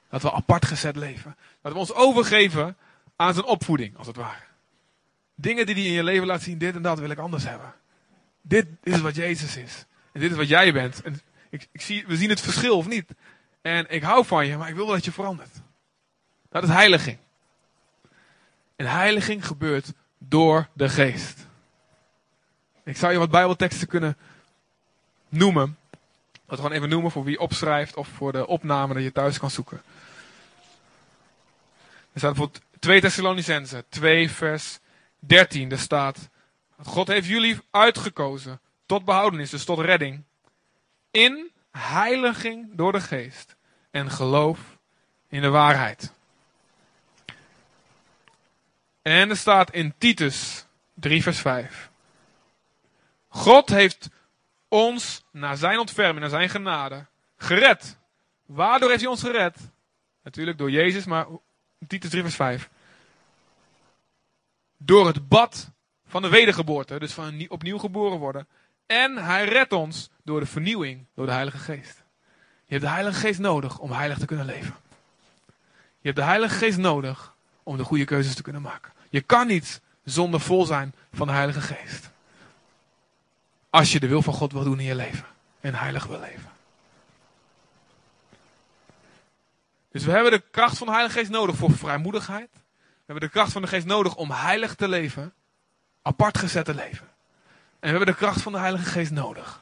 Dat we apart gezet leven. Dat we ons overgeven aan zijn opvoeding, als het ware. Dingen die hij in je leven laat zien, dit en dat wil ik anders hebben. Dit is wat Jezus is. En dit is wat jij bent. En ik, ik zie, we zien het verschil of niet. En ik hou van je, maar ik wil dat je verandert. Dat is heiliging. En heiliging gebeurt door de geest. Ik zou je wat bijbelteksten kunnen noemen. Dat gewoon even noemen voor wie opschrijft of voor de opname dat je thuis kan zoeken. Er staat bijvoorbeeld 2 Thessalonicense 2 vers 13. Daar staat, God heeft jullie uitgekozen tot behoudenis, dus tot redding. In heiliging door de geest en geloof in de waarheid. En er staat in Titus 3 vers 5. God heeft ons naar zijn ontferming, naar zijn genade, gered. Waardoor heeft hij ons gered? Natuurlijk door Jezus, maar Titus 3 vers 5. Door het bad van de wedergeboorte, dus van opnieuw geboren worden. En hij redt ons door de vernieuwing, door de Heilige Geest. Je hebt de Heilige Geest nodig om heilig te kunnen leven. Je hebt de Heilige Geest nodig om de goede keuzes te kunnen maken. Je kan niet zonder vol zijn van de Heilige Geest. Als je de wil van God wil doen in je leven. En heilig wil leven. Dus we hebben de kracht van de Heilige Geest nodig voor vrijmoedigheid. We hebben de kracht van de Geest nodig om heilig te leven. Apart gezet te leven. En we hebben de kracht van de Heilige Geest nodig.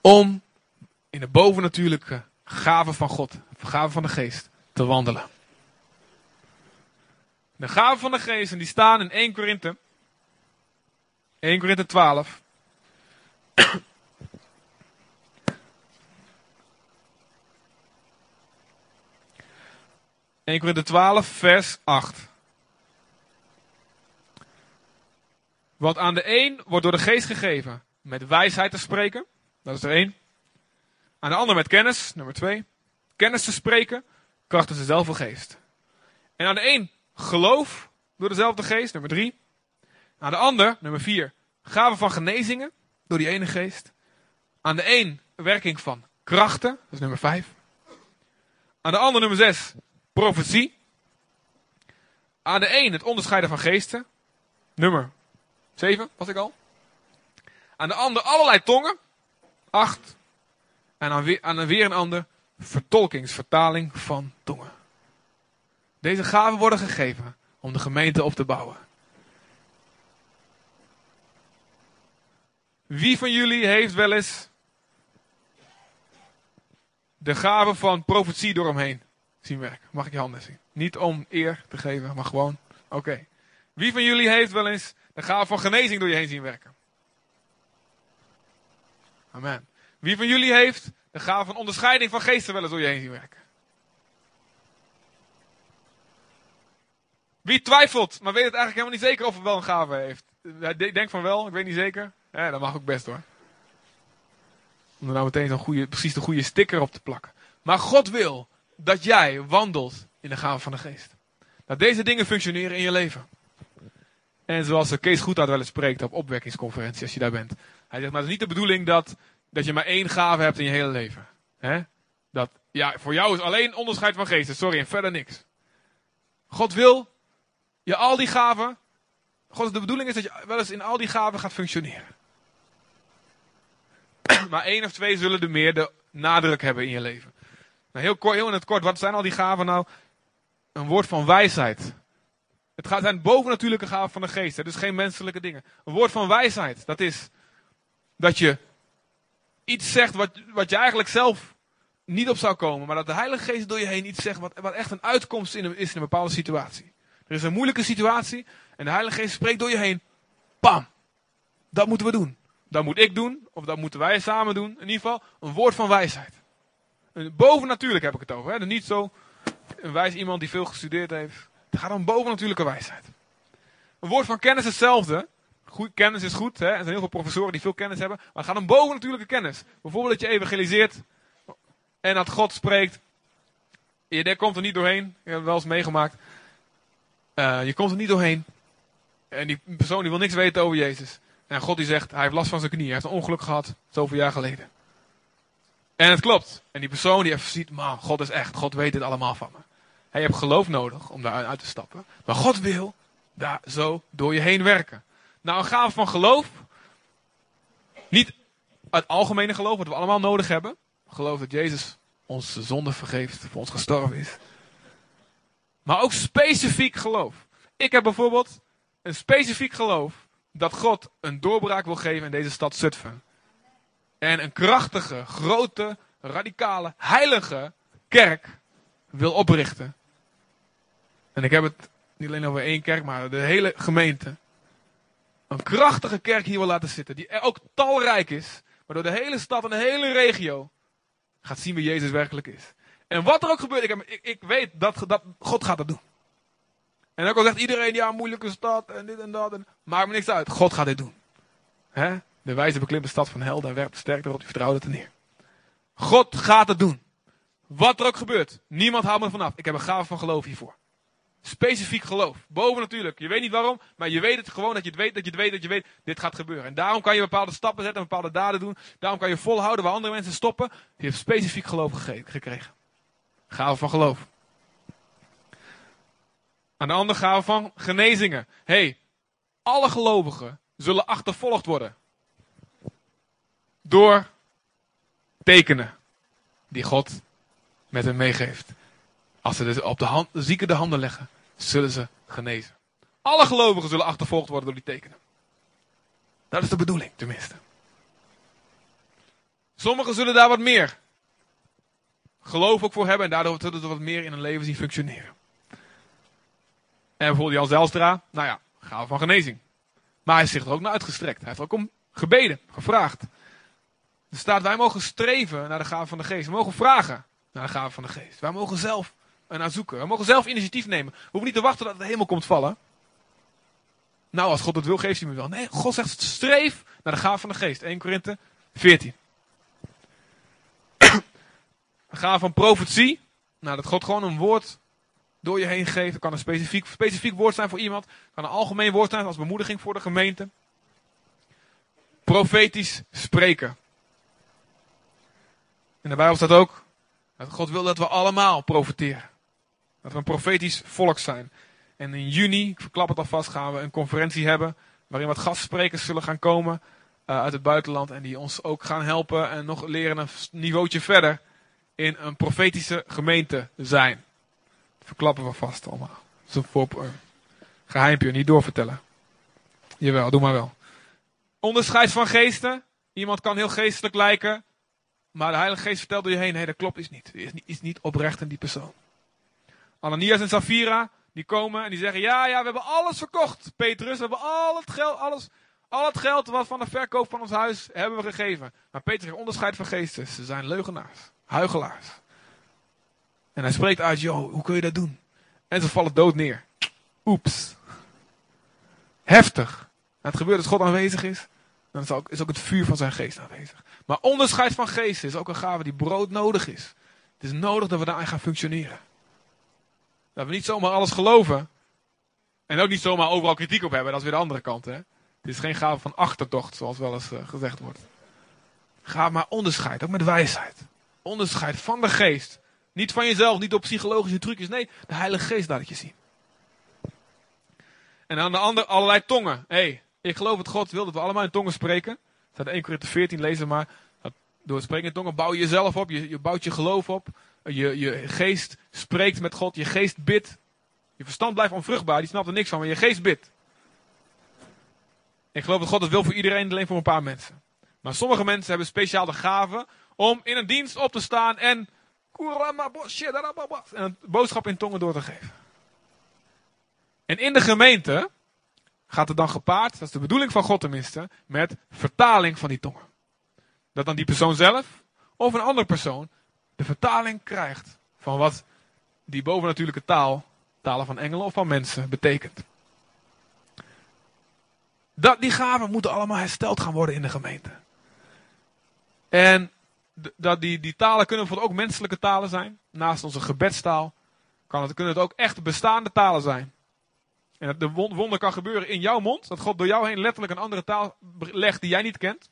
Om in de bovennatuurlijke gaven van God, gaven van de Geest, te wandelen. De gaven van de Geest, en die staan in 1 Korinthe 1 Korinthe 12. Eén Korinthe 12, vers 8. Want aan de een wordt door de geest gegeven met wijsheid te spreken. Dat is er één. Aan de ander met kennis, nummer twee. Kennis te spreken, krachtens dezelfde geest. En aan de een geloof door dezelfde geest, nummer drie. Aan de ander, nummer 4, gaven van genezingen door die ene geest. Aan de een werking van krachten, dat is nummer 5. Aan de ander, nummer 6, profetie. Aan de een het onderscheiden van geesten, nummer 7, was ik al. Aan de ander allerlei tongen, 8. En aan weer, weer een ander vertolkingsvertaling van tongen. Deze gaven worden gegeven om de gemeente op te bouwen. Wie van jullie heeft wel eens de gave van profetie door hem heen zien werken? Mag ik je handen zien? Niet om eer te geven, maar gewoon. Oké. Wie van jullie heeft wel eens de gave van genezing door je heen zien werken? Amen. Wie van jullie heeft de gave van onderscheiding van geesten wel eens door je heen zien werken? Wie twijfelt, maar weet het eigenlijk helemaal niet zeker of hij wel een gave heeft? Ik denk van wel, ik weet niet zeker. Ja, dat mag ook best hoor. Om er nou meteen zo'n goede, precies de goede sticker op te plakken. Maar God wil dat jij wandelt in de gave van de geest. Dat deze dingen functioneren in je leven. En zoals Kees Goedhart wel eens spreekt op opwekkingsconferentie, als je daar bent. Hij zegt, maar het is niet de bedoeling dat, dat je maar één gave hebt in je hele leven. Dat, ja, voor jou is alleen onderscheid van geesten, sorry, en verder niks. God wil je al die gaven, God, de bedoeling is dat je wel eens in al die gaven gaat functioneren. *clears throat* maar één of twee zullen er meer de nadruk hebben in je leven. Nou, heel, kort, heel in het kort, wat zijn al die gaven nou? Een woord van wijsheid. Het gaat zijn bovennatuurlijke gaven van de geest. Hè? Dus geen menselijke dingen. Een woord van wijsheid. Dat is dat je iets zegt wat, wat je eigenlijk zelf niet op zou komen. Maar dat de Heilige Geest door je heen iets zegt wat, wat echt een uitkomst is in een bepaalde situatie. Er is een moeilijke situatie en de Heilige Geest spreekt door je heen. Pam! Dat moeten we doen. Dat moet ik doen, of dat moeten wij samen doen. In ieder geval een woord van wijsheid. Bovennatuurlijk heb ik het over. Hè? Niet zo een wijs iemand die veel gestudeerd heeft. Het gaat om bovennatuurlijke wijsheid. Een woord van kennis hetzelfde. Goed, kennis is goed. Hè? Er zijn heel veel professoren die veel kennis hebben. Maar het gaat om bovennatuurlijke kennis. Bijvoorbeeld dat je evangeliseert. En dat God spreekt. Je komt er niet doorheen. Ik heb het wel eens meegemaakt. Uh, je komt er niet doorheen. En die persoon die wil niks weten over Jezus. En God die zegt, hij heeft last van zijn knie. Hij heeft een ongeluk gehad, zoveel jaar geleden. En het klopt. En die persoon die even ziet, man, God is echt. God weet dit allemaal van me. Hij hebt geloof nodig om daar uit te stappen. Maar God wil daar zo door je heen werken. Nou, een gave van geloof. Niet het algemene geloof, wat we allemaal nodig hebben. Geloof dat Jezus onze zonde vergeeft, voor ons gestorven is. Maar ook specifiek geloof. Ik heb bijvoorbeeld een specifiek geloof dat God een doorbraak wil geven in deze stad Zutphen. En een krachtige, grote, radicale, heilige kerk wil oprichten. En ik heb het niet alleen over één kerk, maar de hele gemeente. Een krachtige kerk hier wil laten zitten, die ook talrijk is, waardoor de hele stad en de hele regio gaat zien wie Jezus werkelijk is. En wat er ook gebeurt, ik, ik, weet dat, dat God gaat dat doen. En ook al zegt iedereen, ja, moeilijke stad en dit en dat. En, maakt me niks uit. God gaat dit doen. He? De wijze beklimt de stad van helden en werpt sterk erop, die vertrouwde er neer. God gaat het doen. Wat er ook gebeurt. Niemand houdt me vanaf. Ik heb een gave van geloof hiervoor. Specifiek geloof. Boven natuurlijk. Je weet niet waarom, maar je weet het gewoon dat je het weet, dat je het weet, dat je weet, dit gaat gebeuren. En daarom kan je bepaalde stappen zetten, bepaalde daden doen. Daarom kan je volhouden waar andere mensen stoppen. Je hebt specifiek geloof gekregen. Gave van geloof. Aan de andere gave van genezingen. hey, alle gelovigen zullen achtervolgd worden. Door tekenen die God met hen meegeeft. Als ze dus op de, hand, zieken de handen leggen, zullen ze genezen. Alle gelovigen zullen achtervolgd worden door die tekenen. Dat is de bedoeling, tenminste. Sommigen zullen daar wat meer geloof ook voor hebben en daardoor zullen ze wat meer in hun leven zien functioneren. En bijvoorbeeld Jan Zelstra, nou ja, gave van genezing. Maar hij is zich er ook naar uitgestrekt. Hij heeft ook om gebeden, gevraagd. Er staat, wij mogen streven naar de gave van de geest. We mogen vragen naar de gave van de geest. Wij mogen zelf naar zoeken. We mogen zelf initiatief nemen. We hoeven niet te wachten dat het helemaal komt vallen. Nou, als God het wil, geeft hij me wel. Nee, God zegt, streef naar de gave van de geest. 1 Korinthe 14. De gave van profetie. Nou, dat God gewoon een woord door je heen geeft. Het kan een specifiek, specifiek woord zijn voor iemand. Het kan een algemeen woord zijn als bemoediging voor de gemeente. Profetisch spreken. In de Bijbel staat ook dat God wil dat we allemaal profeteren. Dat we een profetisch volk zijn. En in juni, ik verklap het alvast, gaan we een conferentie hebben. Waarin wat gastsprekers zullen gaan komen uh, uit het buitenland. En die ons ook gaan helpen en nog leren een niveautje verder in een profetische gemeente zijn verklappen we vast allemaal. Dat is een geheimpje, niet doorvertellen. Jawel, doe maar wel. Onderscheid van geesten. Iemand kan heel geestelijk lijken. Maar de Heilige Geest vertelt door je heen, nee, dat klopt is niet. Is niet, is niet oprecht in die persoon. Ananias en Safira, die komen en die zeggen, ja, ja, we hebben alles verkocht, Petrus. We hebben al het geld, alles, al het geld wat van de verkoop van ons huis hebben we gegeven. Maar Petrus heeft onderscheid van geesten. Ze zijn leugenaars, huigelaars. En hij spreekt uit, joh, hoe kun je dat doen? En ze vallen dood neer. Oeps. Heftig. Het gebeurt als God aanwezig is. Dan ook, is ook het vuur van zijn geest aanwezig. Maar onderscheid van geesten is ook een gave die brood nodig is. Het is nodig dat we daarin gaan functioneren. Dat we niet zomaar alles geloven. En ook niet zomaar overal kritiek op hebben. Dat is weer de andere kant. Hè? Het is geen gave van achtertocht, zoals wel eens uh, gezegd wordt. Ga maar onderscheid, ook met wijsheid. Onderscheid van de geest. Niet van jezelf, niet op psychologische trucjes. Nee, de Heilige Geest laat het je zien. En aan de andere allerlei tongen. Hé, hey, ik geloof dat God wil dat we allemaal in tongen spreken. Staat 1 Korinther 14, lezen maar. Door het spreken in tongen bouw je jezelf op. Je, bouwt je geloof op. Je, je geest spreekt met God. Je geest bidt. Je verstand blijft onvruchtbaar. Die snapt er niks van. Maar je geest bidt. Ik geloof dat God het wil voor iedereen. Alleen voor een paar mensen. Maar sommige mensen hebben speciaal de gave. Om in een dienst op te staan. En. En een boodschap in tongen door te geven. En in de gemeente gaat het dan gepaard, dat is de bedoeling van God tenminste, met vertaling van die tongen. Dat dan die persoon zelf of een andere persoon de vertaling krijgt van wat die bovennatuurlijke taal, talen van engelen of van mensen, betekent. Dat, die gaven moeten allemaal hersteld gaan worden in de gemeente. En dat die, die talen kunnen bijvoorbeeld ook menselijke talen zijn. Naast onze gebedstaal kan het, kunnen het ook echt bestaande talen zijn. En dat de wonder kan gebeuren in jouw mond. Dat God door jou heen letterlijk een andere taal legt die jij niet kent.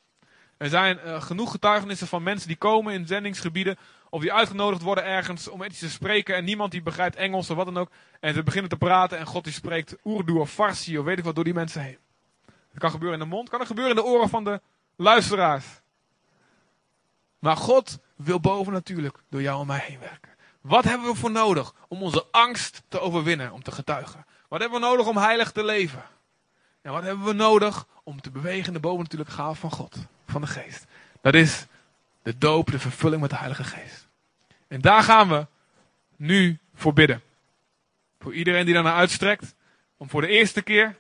Er zijn uh, genoeg getuigenissen van mensen die komen in zendingsgebieden. Of die uitgenodigd worden ergens om iets te spreken. En niemand die begrijpt Engels of wat dan ook. En ze beginnen te praten en God die spreekt Urdu of Farsi of weet ik wat door die mensen heen. Dat kan gebeuren in de mond. Kan dat gebeuren in de oren van de luisteraars. Maar God wil boven natuurlijk door jou en mij heen werken. Wat hebben we voor nodig om onze angst te overwinnen, om te getuigen? Wat hebben we nodig om heilig te leven? En wat hebben we nodig om te bewegen in de bovennatuurlijke gave van God, van de geest? Dat is de doop, de vervulling met de Heilige Geest. En daar gaan we nu voor bidden. Voor iedereen die daarnaar uitstrekt, om voor de eerste keer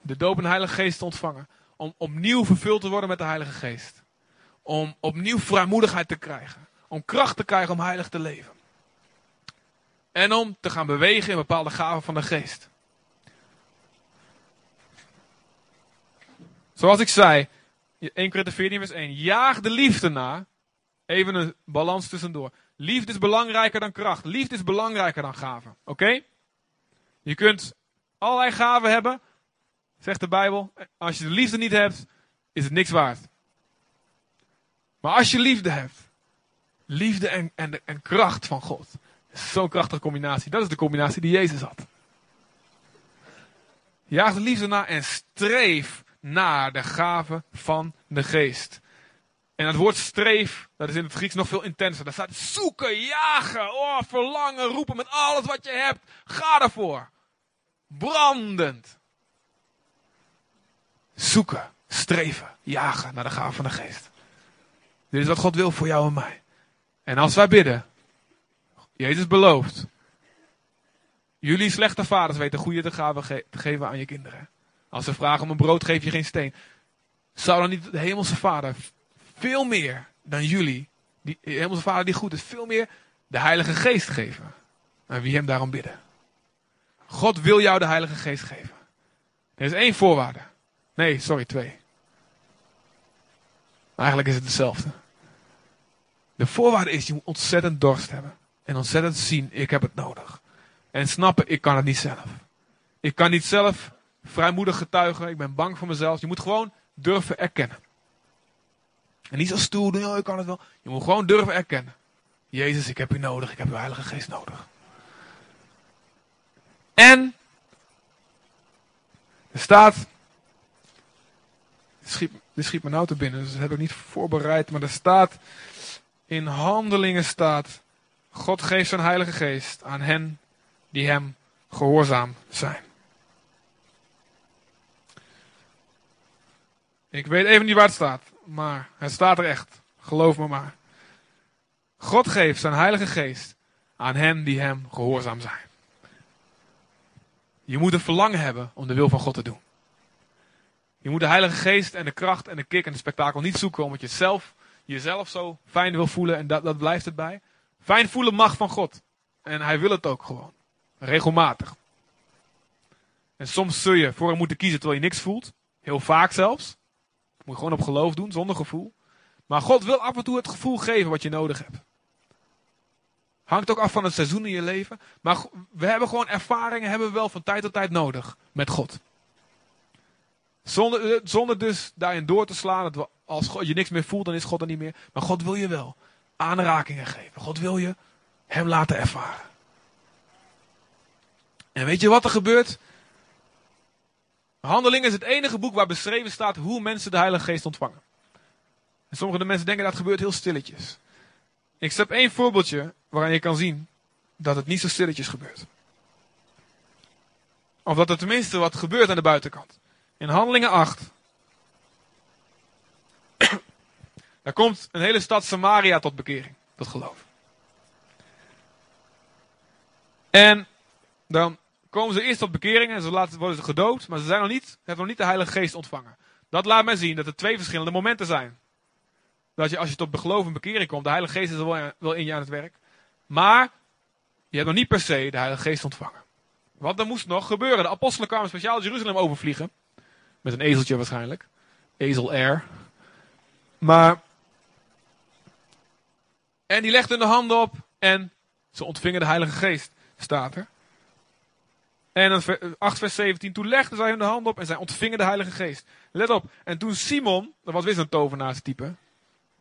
de doop en de Heilige Geest te ontvangen. Om opnieuw vervuld te worden met de Heilige Geest. Om opnieuw vrijmoedigheid te krijgen. Om kracht te krijgen om heilig te leven. En om te gaan bewegen in bepaalde gaven van de geest. Zoals ik zei, 1 Korinther 14 vers 1. Jaag de liefde na. Even een balans tussendoor. Liefde is belangrijker dan kracht. Liefde is belangrijker dan gaven. Oké? Je kunt allerlei gaven hebben, zegt de Bijbel. Als je de liefde niet hebt, is het niks waard. Maar als je liefde hebt, liefde en, en, en kracht van God. Zo'n krachtige combinatie. Dat is de combinatie die Jezus had. Jaag de liefde na en streef naar de gave van de geest. En het woord streef, dat is in het Grieks nog veel intenser. Daar staat zoeken, jagen, oh, verlangen, roepen met alles wat je hebt. Ga ervoor. Brandend. Zoeken, streven, jagen naar de gave van de geest. Dit is wat God wil voor jou en mij. En als wij bidden, Jezus belooft, jullie slechte vaders weten goede te, te geven aan je kinderen. Als ze vragen om een brood, geef je geen steen. Zou dan niet de hemelse vader veel meer dan jullie, die hemelse vader die goed is, veel meer de heilige geest geven? En wie hem daarom bidden. God wil jou de heilige geest geven. Er is één voorwaarde. Nee, sorry, twee. eigenlijk is het hetzelfde. De voorwaarde is, je moet ontzettend dorst hebben. En ontzettend zien, ik heb het nodig. En snappen, ik kan het niet zelf. Ik kan niet zelf vrijmoedig getuigen. Ik ben bang voor mezelf. Je moet gewoon durven erkennen. En niet zo stoer doen, oh, ik kan het wel. Je moet gewoon durven erkennen. Jezus, ik heb u nodig. Ik heb uw Heilige Geest nodig. En er staat. Schiet, dit schiet me nou te binnen, dus dat heb ik niet voorbereid. Maar er staat. In handelingen staat. God geeft zijn Heilige Geest aan hen die hem gehoorzaam zijn. Ik weet even niet waar het staat, maar het staat er echt. Geloof me maar. God geeft zijn Heilige Geest aan hen die hem gehoorzaam zijn. Je moet een verlangen hebben om de wil van God te doen. Je moet de Heilige Geest en de kracht en de kick en de spektakel niet zoeken omdat je zelf jezelf zo fijn wil voelen en dat, dat blijft het bij. Fijn voelen mag van God. En hij wil het ook gewoon. Regelmatig. En soms zul je voor hem moeten kiezen terwijl je niks voelt. Heel vaak zelfs. Moet je gewoon op geloof doen, zonder gevoel. Maar God wil af en toe het gevoel geven wat je nodig hebt. Hangt ook af van het seizoen in je leven. Maar we hebben gewoon ervaringen, hebben we wel van tijd tot tijd nodig met God. Zonder, eh, zonder dus daarin door te slaan, dat we, als God, je niks meer voelt, dan is God er niet meer. Maar God wil je wel aanrakingen geven. God wil je hem laten ervaren. En weet je wat er gebeurt? Handelingen is het enige boek waar beschreven staat hoe mensen de Heilige Geest ontvangen. En sommige mensen denken dat gebeurt heel stilletjes. Ik heb één voorbeeldje waaraan je kan zien dat het niet zo stilletjes gebeurt. Of dat er tenminste wat gebeurt aan de buitenkant. In Handelingen 8. *clears throat* Daar komt een hele stad Samaria tot bekering, tot geloof. En dan komen ze eerst tot bekering en ze worden ze gedood, maar ze zijn nog niet, hebben nog niet de Heilige Geest ontvangen. Dat laat mij zien dat er twee verschillende momenten zijn. Dat je als je tot geloof en bekering komt, de Heilige Geest is wel, wel in je aan het werk. Maar je hebt nog niet per se de Heilige Geest ontvangen. Wat er moest nog gebeuren. De apostelen kwamen speciaal Jeruzalem overvliegen. Met een ezeltje waarschijnlijk. Ezel Air. Maar. En die legden de handen op en ze ontvingen de Heilige Geest, staat er. En 8 vers 17, toen legden zij hun de hand op en zij ontvingen de Heilige Geest. Let op. En toen Simon, dat was weer zo'n tovenaarstype.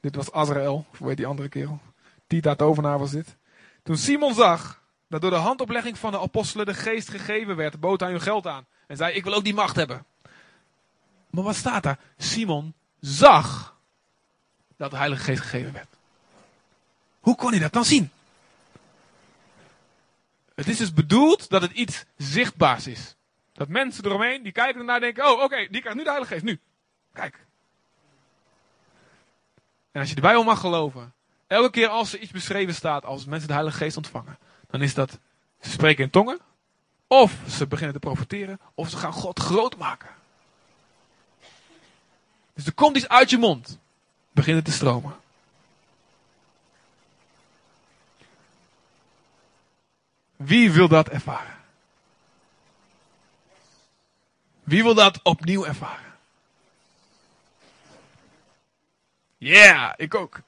Dit was Azrael, of hoe heet die andere kerel? Tita tovenaar was dit. Toen Simon zag dat door de handoplegging van de apostelen de geest gegeven werd, bood hij hun geld aan. En zei, ik wil ook die macht hebben. Maar wat staat daar? Simon zag dat de Heilige Geest gegeven werd. Hoe kon hij dat dan zien? Het is dus bedoeld dat het iets zichtbaars is. Dat mensen eromheen, die kijken ernaar denken, oh oké, die krijgt nu de Heilige Geest, nu. Kijk. En als je de Bijbel mag geloven, elke keer als er iets beschreven staat als mensen de Heilige Geest ontvangen, dan is dat ze spreken in tongen, of ze beginnen te profiteren, of ze gaan God groot maken. Dus er komt iets uit je mond, beginnen te stromen. Wie wil dat ervaren? Wie wil dat opnieuw ervaren? Ja, yeah, ik ook.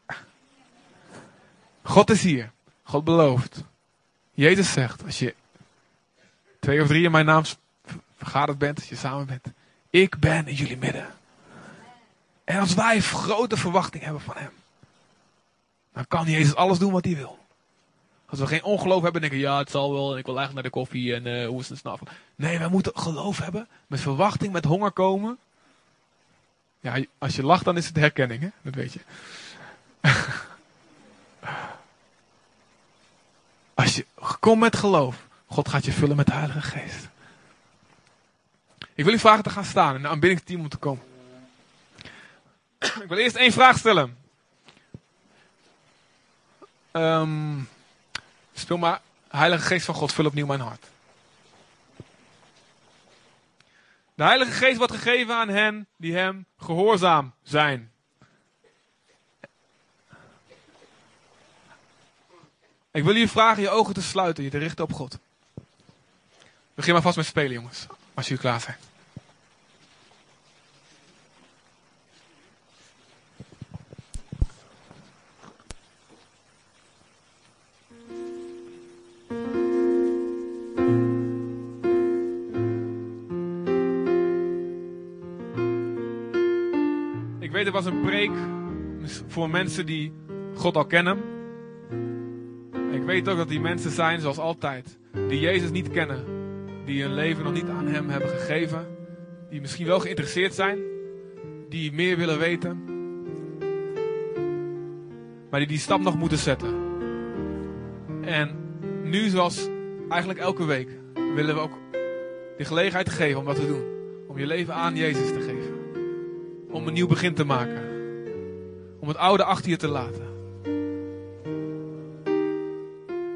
God is hier. God belooft. Jezus zegt, als je twee of drie in mijn naam vergaderd bent, als je samen bent, ik ben in jullie midden. En als wij grote verwachting hebben van Hem, dan kan Jezus alles doen wat Hij wil. Als we geen ongeloof hebben, denken ja, het zal wel, en ik wil eigenlijk naar de koffie en uh, hoe is het snappen. Nee, wij moeten geloof hebben, met verwachting, met honger komen. Ja, als je lacht, dan is het herkenning, hè? dat weet je. *laughs* als je komt met geloof, God gaat je vullen met de Heilige Geest. Ik wil u vragen te gaan staan en de aanbiddingsteam om te komen. ik wil eerst één vraag stellen. Um, Speel maar, Heilige Geest van God, vul opnieuw mijn hart. De Heilige Geest wordt gegeven aan hen die hem gehoorzaam zijn. Ik wil jullie vragen je ogen te sluiten, je te richten op God. Begin maar vast met spelen, jongens, als jullie klaar zijn. Het was een preek voor mensen die God al kennen. Ik weet ook dat die mensen zijn, zoals altijd, die Jezus niet kennen. Die hun leven nog niet aan Hem hebben gegeven. Die misschien wel geïnteresseerd zijn. Die meer willen weten. Maar die die stap nog moeten zetten. En nu, zoals eigenlijk elke week, willen we ook de gelegenheid geven om dat te doen. Om je leven aan Jezus te geven om een nieuw begin te maken. Om het oude achter je te laten.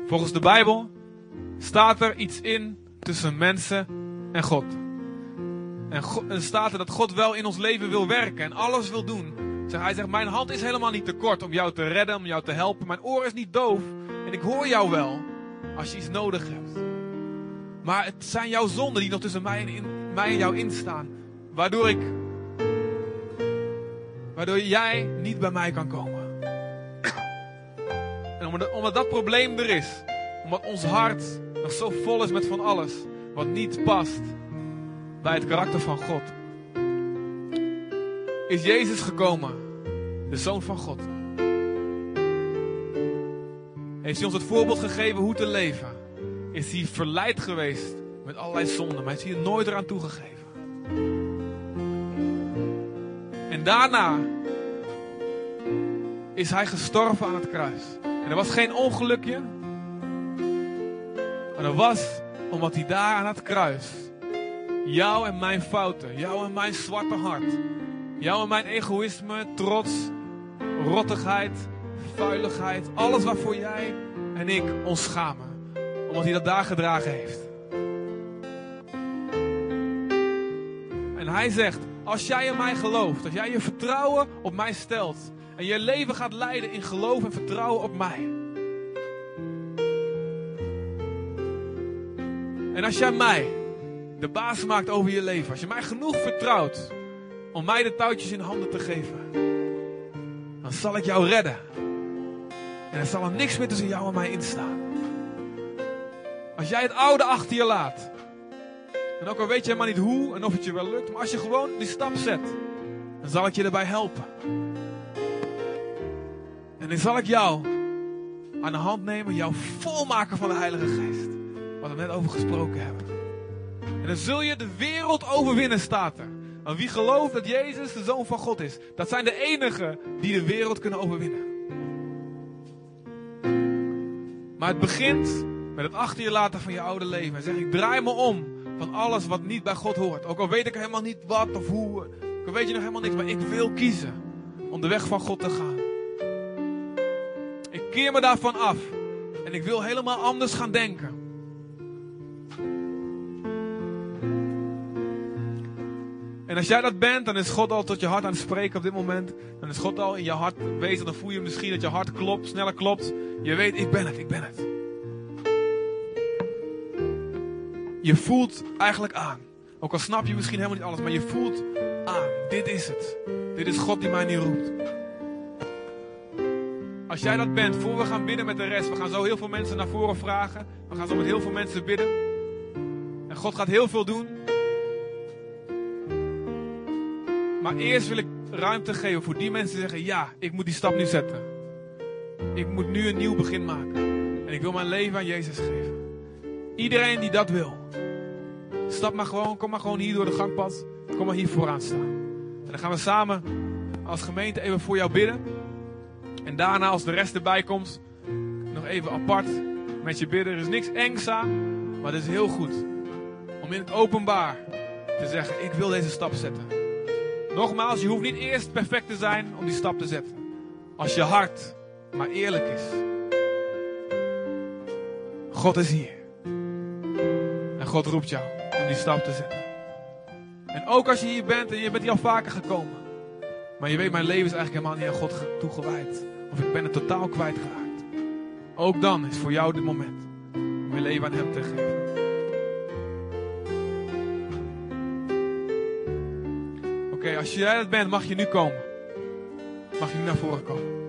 Volgens de Bijbel staat er iets in tussen mensen en God. En God, staat er dat God wel in ons leven wil werken en alles wil doen. Hij zegt, mijn hand is helemaal niet te kort om jou te redden, om jou te helpen. Mijn oor is niet doof en ik hoor jou wel als je iets nodig hebt. Maar het zijn jouw zonden die nog tussen mij en, mij en jou instaan. Waardoor ik, waardoor jij niet bij mij kan komen. En omdat, omdat dat probleem er is, omdat ons hart nog zo vol is met van alles wat niet past bij het karakter van God, is Jezus gekomen, de Zoon van God. Heeft hij ons het voorbeeld gegeven hoe te leven? Is hij verleid geweest met allerlei zonden, maar is hij er nooit eraan toegegeven? Daarna is hij gestorven aan het kruis. En er was geen ongelukje. Maar dat was omdat hij daar aan het kruis jou en mijn fouten, jou en mijn zwarte hart, jou en mijn egoïsme, trots, rottigheid, vuiligheid, alles waarvoor jij en ik ons schamen. Omdat hij dat daar gedragen heeft. En hij zegt, als jij in mij gelooft, als jij je vertrouwen op mij stelt en je leven gaat leiden in geloof en vertrouwen op mij. En als jij mij de baas maakt over je leven, als je mij genoeg vertrouwt om mij de touwtjes in handen te geven, dan zal ik jou redden. En er zal er niks meer tussen jou en mij instaan. Als jij het oude achter je laat, en ook al weet je helemaal niet hoe en of het je wel lukt, maar als je gewoon die stap zet, dan zal ik je erbij helpen. En dan zal ik jou aan de hand nemen, jou volmaken van de Heilige Geest. Wat we net over gesproken hebben. En dan zul je de wereld overwinnen, staat er. Want wie gelooft dat Jezus de Zoon van God is, dat zijn de enigen die de wereld kunnen overwinnen. Maar het begint met het achter je laten van je oude leven. En zeg ik, draai me om van alles wat niet bij God hoort. Ook al weet ik helemaal niet wat of hoe. Al weet je nog helemaal niks, maar ik wil kiezen om de weg van God te gaan. Ik keer me daarvan af. En ik wil helemaal anders gaan denken. En als jij dat bent, dan is God al tot je hart aan het spreken op dit moment. Dan is God al in je hart bezig. Dan voel je misschien dat je hart klopt, sneller klopt. Je weet, ik ben het, ik ben het. Je voelt eigenlijk aan. Ook al snap je misschien helemaal niet alles, maar je voelt aan. Dit is het. Dit is God die mij nu roept. Als jij dat bent, voor we gaan bidden met de rest. We gaan zo heel veel mensen naar voren vragen. We gaan zo met heel veel mensen bidden. En God gaat heel veel doen. Maar eerst wil ik ruimte geven voor die mensen die zeggen: Ja, ik moet die stap nu zetten. Ik moet nu een nieuw begin maken. En ik wil mijn leven aan Jezus geven. Iedereen die dat wil, stap maar gewoon, kom maar gewoon hier door de gangpad. Kom maar hier vooraan staan. En dan gaan we samen als gemeente even voor jou bidden. En daarna, als de rest erbij komt, nog even apart met je bidden. Er is niks engs aan, maar het is heel goed om in het openbaar te zeggen: Ik wil deze stap zetten. Nogmaals, je hoeft niet eerst perfect te zijn om die stap te zetten. Als je hart maar eerlijk is. God is hier. God roept jou om die stap te zetten. En ook als je hier bent en je bent hier al vaker gekomen. Maar je weet, mijn leven is eigenlijk helemaal niet aan God toegewijd. Of ik ben het totaal kwijtgeraakt. Ook dan is voor jou dit moment om je leven aan Hem te geven. Oké, als jij dat bent, mag je nu komen. Mag je nu naar voren komen.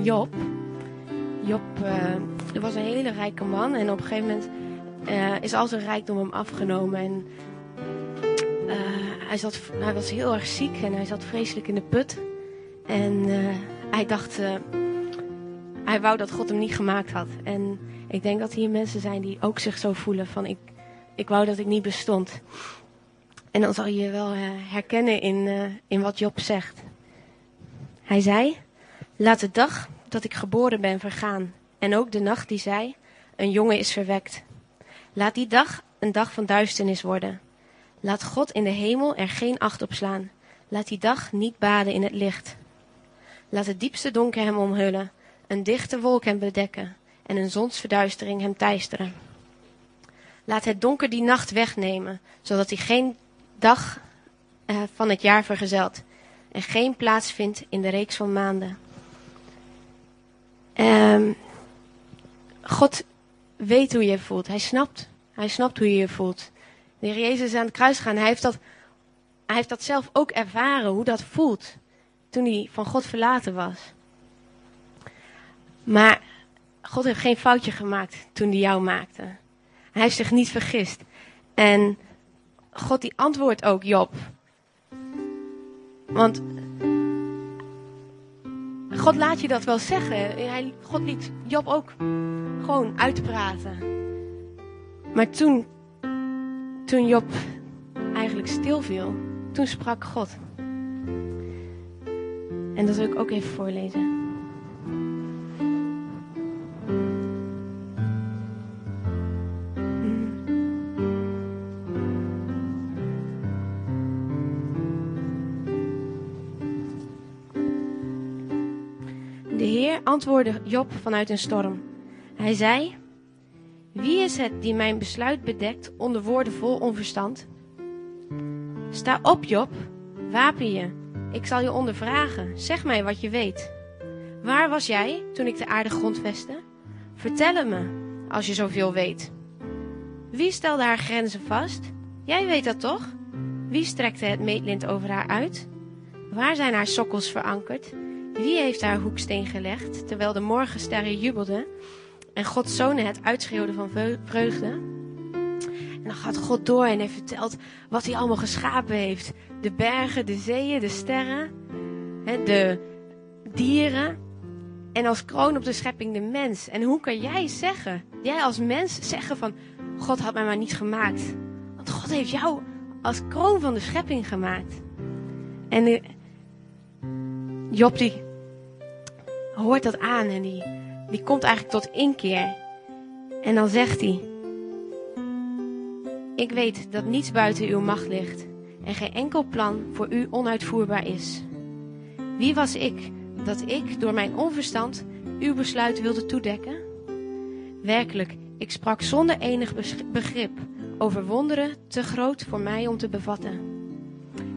Aan Job. Job eh, er was een hele rijke man en op een gegeven moment eh, is al zijn rijkdom hem afgenomen. En eh, hij, zat, hij was heel erg ziek en hij zat vreselijk in de put. En eh, hij dacht, uh, hij wou dat God hem niet gemaakt had. En ik denk dat hier mensen zijn die ook zich zo voelen van ik, ik wou dat ik niet bestond. En dan zal je je wel uh, herkennen in, uh, in wat Job zegt. Hij zei, laat de dag dat ik geboren ben vergaan. En ook de nacht die zei, een jongen is verwekt. Laat die dag een dag van duisternis worden. Laat God in de hemel er geen acht op slaan. Laat die dag niet baden in het licht. Laat het diepste donker hem omhullen, een dichte wolk hem bedekken en een zonsverduistering hem teisteren. Laat het donker die nacht wegnemen, zodat hij geen dag uh, van het jaar vergezelt en geen plaats vindt in de reeks van maanden. Um, God weet hoe je je voelt. Hij snapt. Hij snapt hoe je je voelt. De Heer Jezus is aan het kruis gegaan. Hij heeft, dat, hij heeft dat zelf ook ervaren, hoe dat voelt. Toen hij van God verlaten was. Maar God heeft geen foutje gemaakt toen hij jou maakte. Hij heeft zich niet vergist. En God die antwoordt ook Job. Want God laat je dat wel zeggen. God liet Job ook gewoon uitpraten. Maar toen, toen Job eigenlijk stilviel, toen sprak God. En dat wil ik ook even voorlezen. Antwoordde Job vanuit een storm. Hij zei: Wie is het die mijn besluit bedekt onder woorden vol onverstand? Sta op, Job, wapen je. Ik zal je ondervragen. Zeg mij wat je weet. Waar was jij toen ik de aarde grondvestte? Vertel het me, als je zoveel weet. Wie stelde haar grenzen vast? Jij weet dat toch? Wie strekte het meetlint over haar uit? Waar zijn haar sokkels verankerd? Wie heeft haar hoeksteen gelegd, terwijl de morgensterren jubelden en Gods zonen het uitschreeuwden van vreugde? En dan gaat God door en hij vertelt wat hij allemaal geschapen heeft. De bergen, de zeeën, de sterren, de dieren. En als kroon op de schepping de mens. En hoe kan jij zeggen, jij als mens zeggen van... God had mij maar niet gemaakt. Want God heeft jou als kroon van de schepping gemaakt. En Job die hoort dat aan en die, die komt eigenlijk tot inkeer. En dan zegt hij: Ik weet dat niets buiten uw macht ligt en geen enkel plan voor u onuitvoerbaar is. Wie was ik dat ik door mijn onverstand uw besluit wilde toedekken? Werkelijk, ik sprak zonder enig begrip over wonderen te groot voor mij om te bevatten.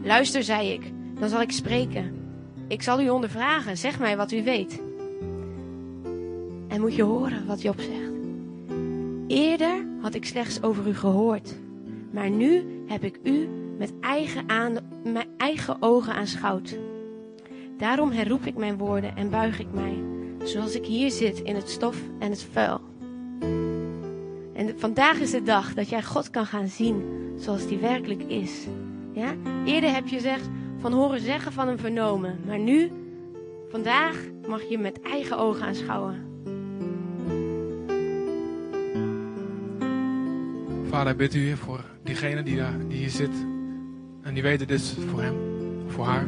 Luister, zei ik, dan zal ik spreken. Ik zal u ondervragen, zeg mij wat u weet. En moet je horen wat Job zegt. Eerder had ik slechts over u gehoord, maar nu heb ik u met eigen, eigen ogen aanschouwd. Daarom herroep ik mijn woorden en buig ik mij, zoals ik hier zit in het stof en het vuil. En vandaag is de dag dat jij God kan gaan zien zoals die werkelijk is. Ja? Eerder heb je gezegd van horen zeggen van hem vernomen, maar nu, vandaag mag je met eigen ogen aanschouwen. Vader, bid u voor diegene die, daar, die hier zit. En die weet dit is voor hem, voor haar.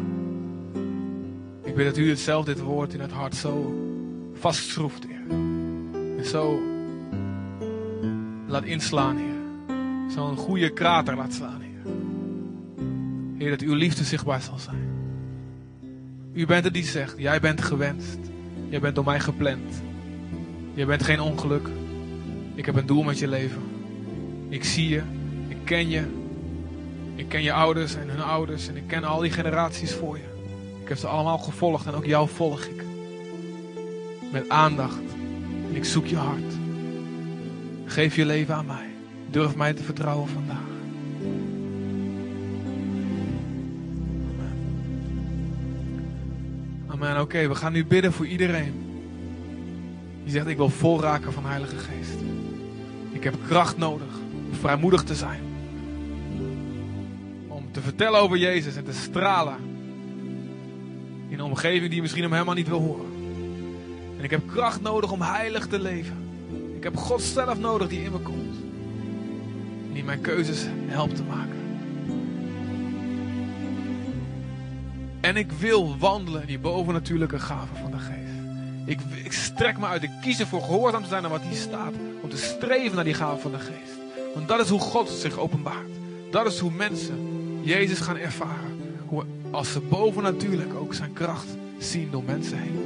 Ik bid dat u hetzelfde dit woord in het hart zo vastschroeft, Heer. En zo laat inslaan, Heer. Zo'n goede krater laat slaan, Heer. Dat uw liefde zichtbaar zal zijn. U bent het die zegt, jij bent gewenst. Jij bent door mij gepland. Jij bent geen ongeluk. Ik heb een doel met je leven. Ik zie je, ik ken je. Ik ken je ouders en hun ouders en ik ken al die generaties voor je. Ik heb ze allemaal gevolgd en ook jou volg ik. Met aandacht. En ik zoek je hart. Geef je leven aan mij. Durf mij te vertrouwen vandaag. Amen. Oké, we gaan nu bidden voor iedereen. Die zegt, ik wil vol raken van Heilige Geest. Ik heb kracht nodig vrijmoedig te zijn. Om te vertellen over Jezus en te stralen. In een omgeving die misschien hem helemaal niet wil horen. En ik heb kracht nodig om heilig te leven. Ik heb God zelf nodig die in me komt. En die mijn keuzes helpt te maken. En ik wil wandelen in die bovennatuurlijke gaven van de geest. Ik, ik strek me uit. Ik kies ervoor gehoorzaam te zijn aan wat hier staat. Om te streven naar die gaven van de geest. Want dat is hoe God zich openbaart. Dat is hoe mensen Jezus gaan ervaren. Hoe, als ze bovennatuurlijk ook zijn kracht zien door mensen heen.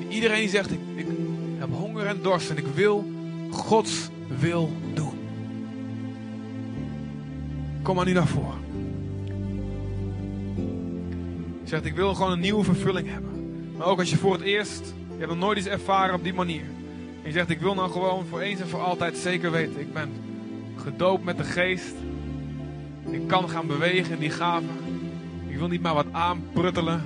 En iedereen die zegt, ik, ik heb honger en dorst en ik wil Gods wil doen. Kom maar nu naar voren. Zegt, ik wil gewoon een nieuwe vervulling hebben. Maar ook als je voor het eerst, je hebt nog nooit iets ervaren op die manier. En je zegt, ik wil nou gewoon voor eens en voor altijd zeker weten. Ik ben gedoopt met de geest. Ik kan gaan bewegen in die gaven. Ik wil niet maar wat aanpruttelen.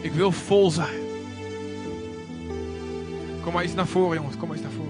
Ik wil vol zijn. Kom maar iets naar voren, jongens. Kom maar iets naar voren.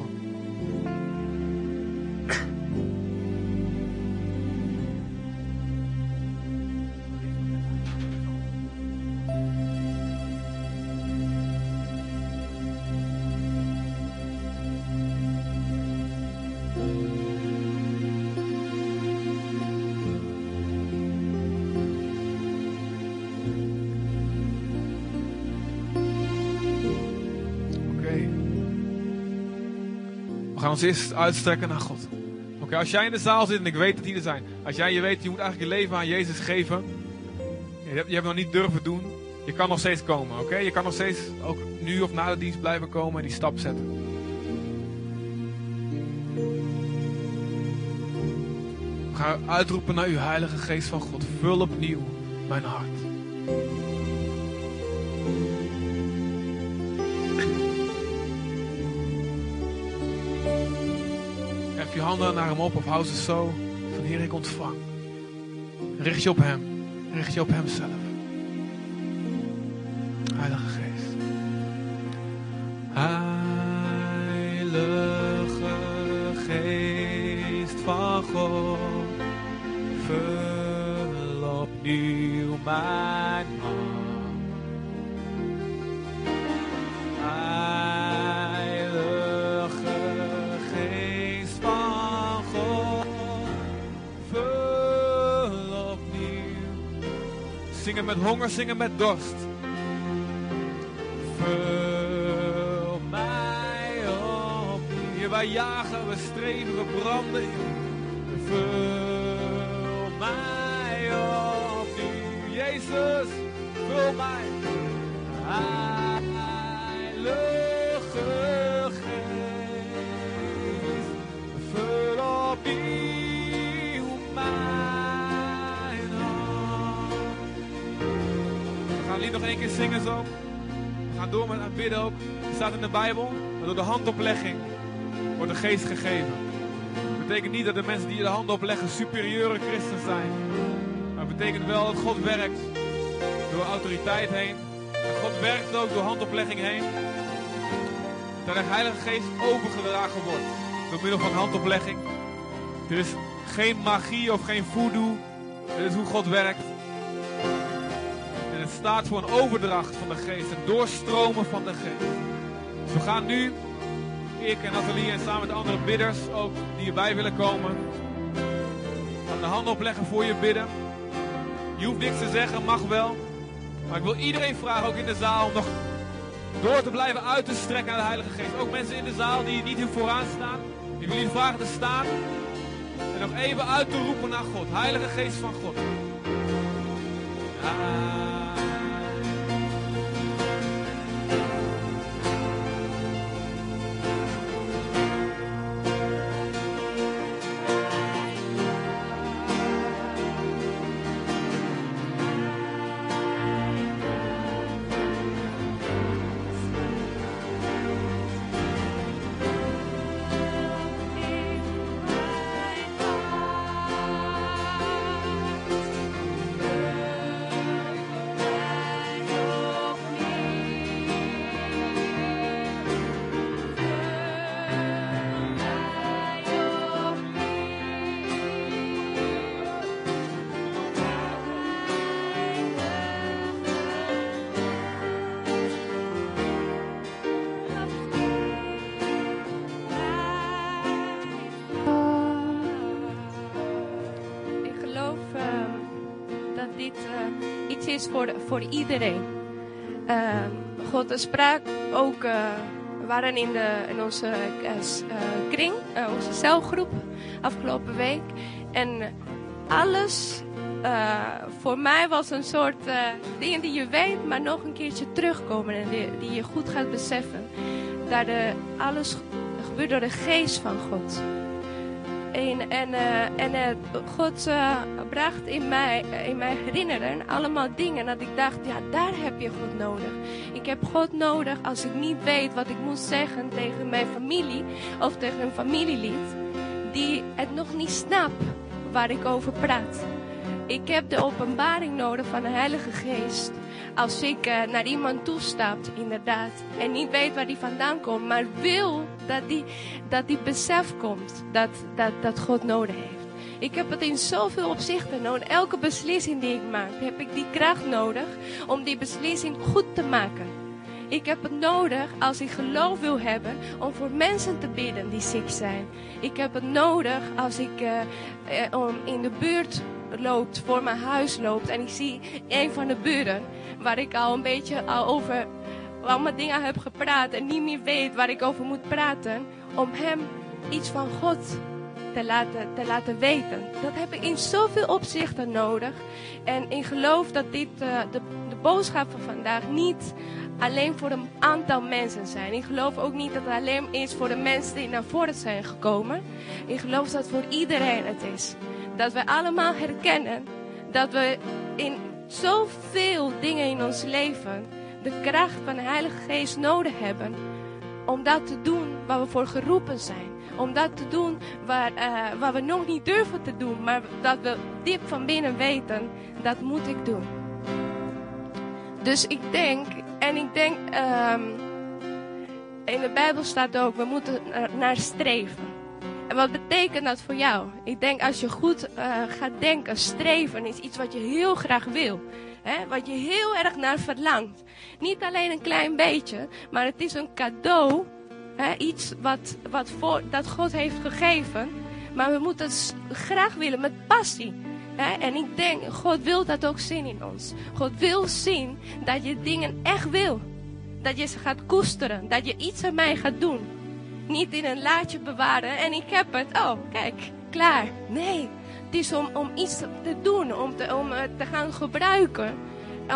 Gaan ons uitstrekken naar God. Oké, als jij in de zaal zit en ik weet dat die er zijn. Als jij je weet, je moet eigenlijk je leven aan Jezus geven. Je hebt, je hebt nog niet durven doen. Je kan nog steeds komen, oké? Je kan nog steeds ook nu of na de dienst blijven komen en die stap zetten. We gaan uitroepen naar uw Heilige Geest van God. Vul opnieuw mijn hart. Handen naar hem op of hou ze zo. Van Heer, ik ontvang. Richt je op hem. Richt je op hemzelf. Honger, zingen met dorst. Vul mij opnieuw. Hier wij jagen, we streven, we branden. Vul mij opnieuw. Jezus, vul mij. Één keer zingen zo. We gaan door met het bidden ook. Het staat in de Bijbel, dat door de handoplegging wordt de geest gegeven. Dat betekent niet dat de mensen die de hand opleggen superieure christen zijn. Maar het betekent wel dat God werkt door autoriteit heen. En God werkt ook door handoplegging heen. Dat de Heilige Geest overgedragen wordt door middel van handoplegging. Er is geen magie of geen voodoo. Dit is hoe God werkt. Het staat voor een overdracht van de geest. Een doorstromen van de geest. Dus we gaan nu, ik en Nathalie en samen met de andere bidders ook die erbij willen komen. Gaan de handen opleggen voor je bidden. Je hoeft niks te zeggen, mag wel. Maar ik wil iedereen vragen, ook in de zaal, om nog door te blijven uit te strekken naar de Heilige Geest. Ook mensen in de zaal die niet hier vooraan staan. Ik wil jullie vragen te staan. En nog even uit te roepen naar God. Heilige Geest van God. Ah. Voor, iedereen. Ehm, God sprak ook, uh, we waren in, de, in onze uh, kring, onze celgroep afgelopen week. En alles voor mij was een soort dingen die je weet, maar nog een keertje terugkomen en die, die je goed gaat beseffen. Dat de, alles gebeurt door de geest van God. En, uh, en uh, God uh, bracht in mij, in mij herinneren allemaal dingen dat ik dacht, ja, daar heb je God nodig. Ik heb God nodig als ik niet weet wat ik moet zeggen tegen mijn familie of tegen een familielid die het nog niet snapt waar ik over praat. Ik heb de openbaring nodig van de Heilige Geest. Als ik naar iemand toestap, inderdaad, en niet weet waar die vandaan komt, maar wil dat die, dat die besef komt dat, dat, dat God nodig heeft. Ik heb het in zoveel opzichten nodig. Elke beslissing die ik maak, heb ik die kracht nodig om die beslissing goed te maken. Ik heb het nodig als ik geloof wil hebben om voor mensen te bidden die ziek zijn. Ik heb het nodig als ik uh, in de buurt loopt, voor mijn huis loopt en ik zie een van de buren waar ik al een beetje al over allemaal dingen heb gepraat en niet meer weet waar ik over moet praten, om hem iets van God te laten, te laten weten. Dat heb ik in zoveel opzichten nodig. En ik geloof dat dit uh, de, de boodschap van vandaag niet alleen voor een aantal mensen zijn. Ik geloof ook niet dat het alleen is voor de mensen die naar voren zijn gekomen. Ik geloof dat het voor iedereen het is. Dat we allemaal herkennen dat we in zoveel dingen in ons leven de kracht van de Heilige Geest nodig hebben om dat te doen waar we voor geroepen zijn. Om dat te doen waar, uh, waar we nog niet durven te doen, maar dat we diep van binnen weten, dat moet ik doen. Dus ik denk, en ik denk, um, in de Bijbel staat ook, we moeten naar streven. En wat betekent dat voor jou? Ik denk als je goed uh, gaat denken, streven is iets wat je heel graag wil. Hè? Wat je heel erg naar verlangt. Niet alleen een klein beetje, maar het is een cadeau. Hè? Iets wat, wat voor, dat God heeft gegeven. Maar we moeten het graag willen met passie. En ik denk, God wil dat ook zien in ons. God wil zien dat je dingen echt wil. Dat je ze gaat koesteren. Dat je iets aan mij gaat doen. Niet in een laadje bewaren en ik heb het. Oh, kijk, klaar. Nee, het is om, iets te doen, om, te, om het te gaan gebruiken.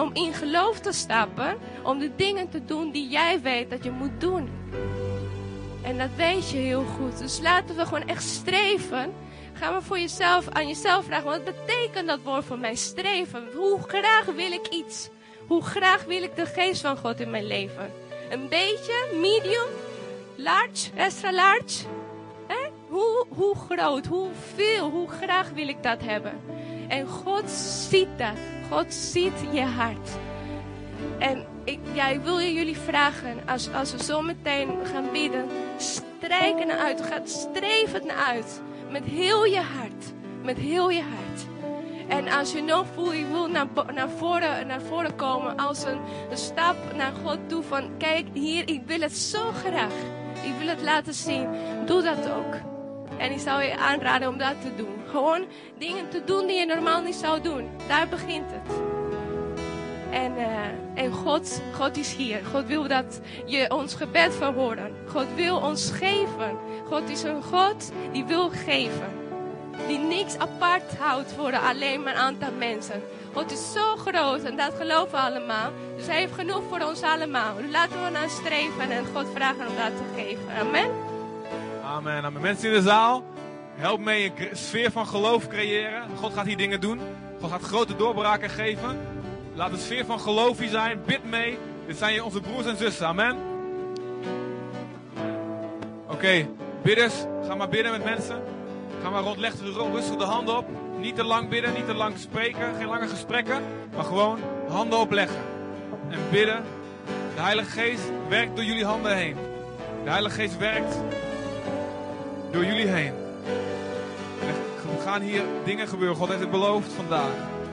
Om in geloof te stappen, om de dingen te doen die jij weet dat je moet doen. En dat weet je heel goed. Dus laten we gewoon echt streven. Ga maar voor jezelf aan jezelf vragen. Wat betekent dat woord voor mij? Streven. Hoe graag wil ik iets? Hoe graag wil ik de geest van God in mijn leven? Een beetje, medium, large, extra large. Hoe, hoe groot, hoe graag wil ik dat hebben? En God ziet dat. God ziet je hart. En ik, ja, ik wil jullie vragen, als, als we zo meteen gaan bidden, strijk naar uit. Ga streef het naar uit. Met heel je hart. Met heel je hart. En als je nog voelt, je wil naar, naar, voren, naar voren komen als een, een stap naar God toe van, kijk hier, ik wil het zo graag. Ik wil het laten zien. Doe dat ook. En ik zou je aanraden om dat te doen. Gewoon dingen te doen die je normaal niet zou doen. Daar begint het. En, uh, en God, God is hier. God wil dat je ons gebed verhoren. God wil ons geven. God is een God die wil geven. Die niks apart houdt voor alleen maar een aantal mensen. God is zo groot en dat geloven we allemaal. Dus hij heeft genoeg voor ons allemaal. Laten we naar streven en God vragen om dat te geven. Amen. Amen. Amen. Mensen in de zaal, help mee een sfeer van geloof creëren. God gaat hier dingen doen. God gaat grote doorbraken geven. Laat een sfeer van geloof hier zijn. Bid mee. Dit zijn onze broers en zussen. Amen. Oké, bidders, ga maar bidden met mensen. Ga maar rond, leg rustig de handen op. Niet te lang bidden, niet te lang spreken, geen lange gesprekken. Maar gewoon handen opleggen. En bidden. De Heilige Geest werkt door jullie handen heen. De Heilige Geest werkt door jullie heen. Er gaan hier dingen gebeuren. God heeft het beloofd vandaag.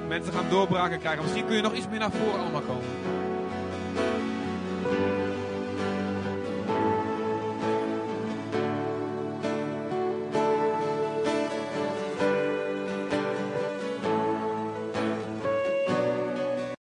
Mensen gaan doorbraken krijgen. Misschien kun je nog iets meer naar voren allemaal komen.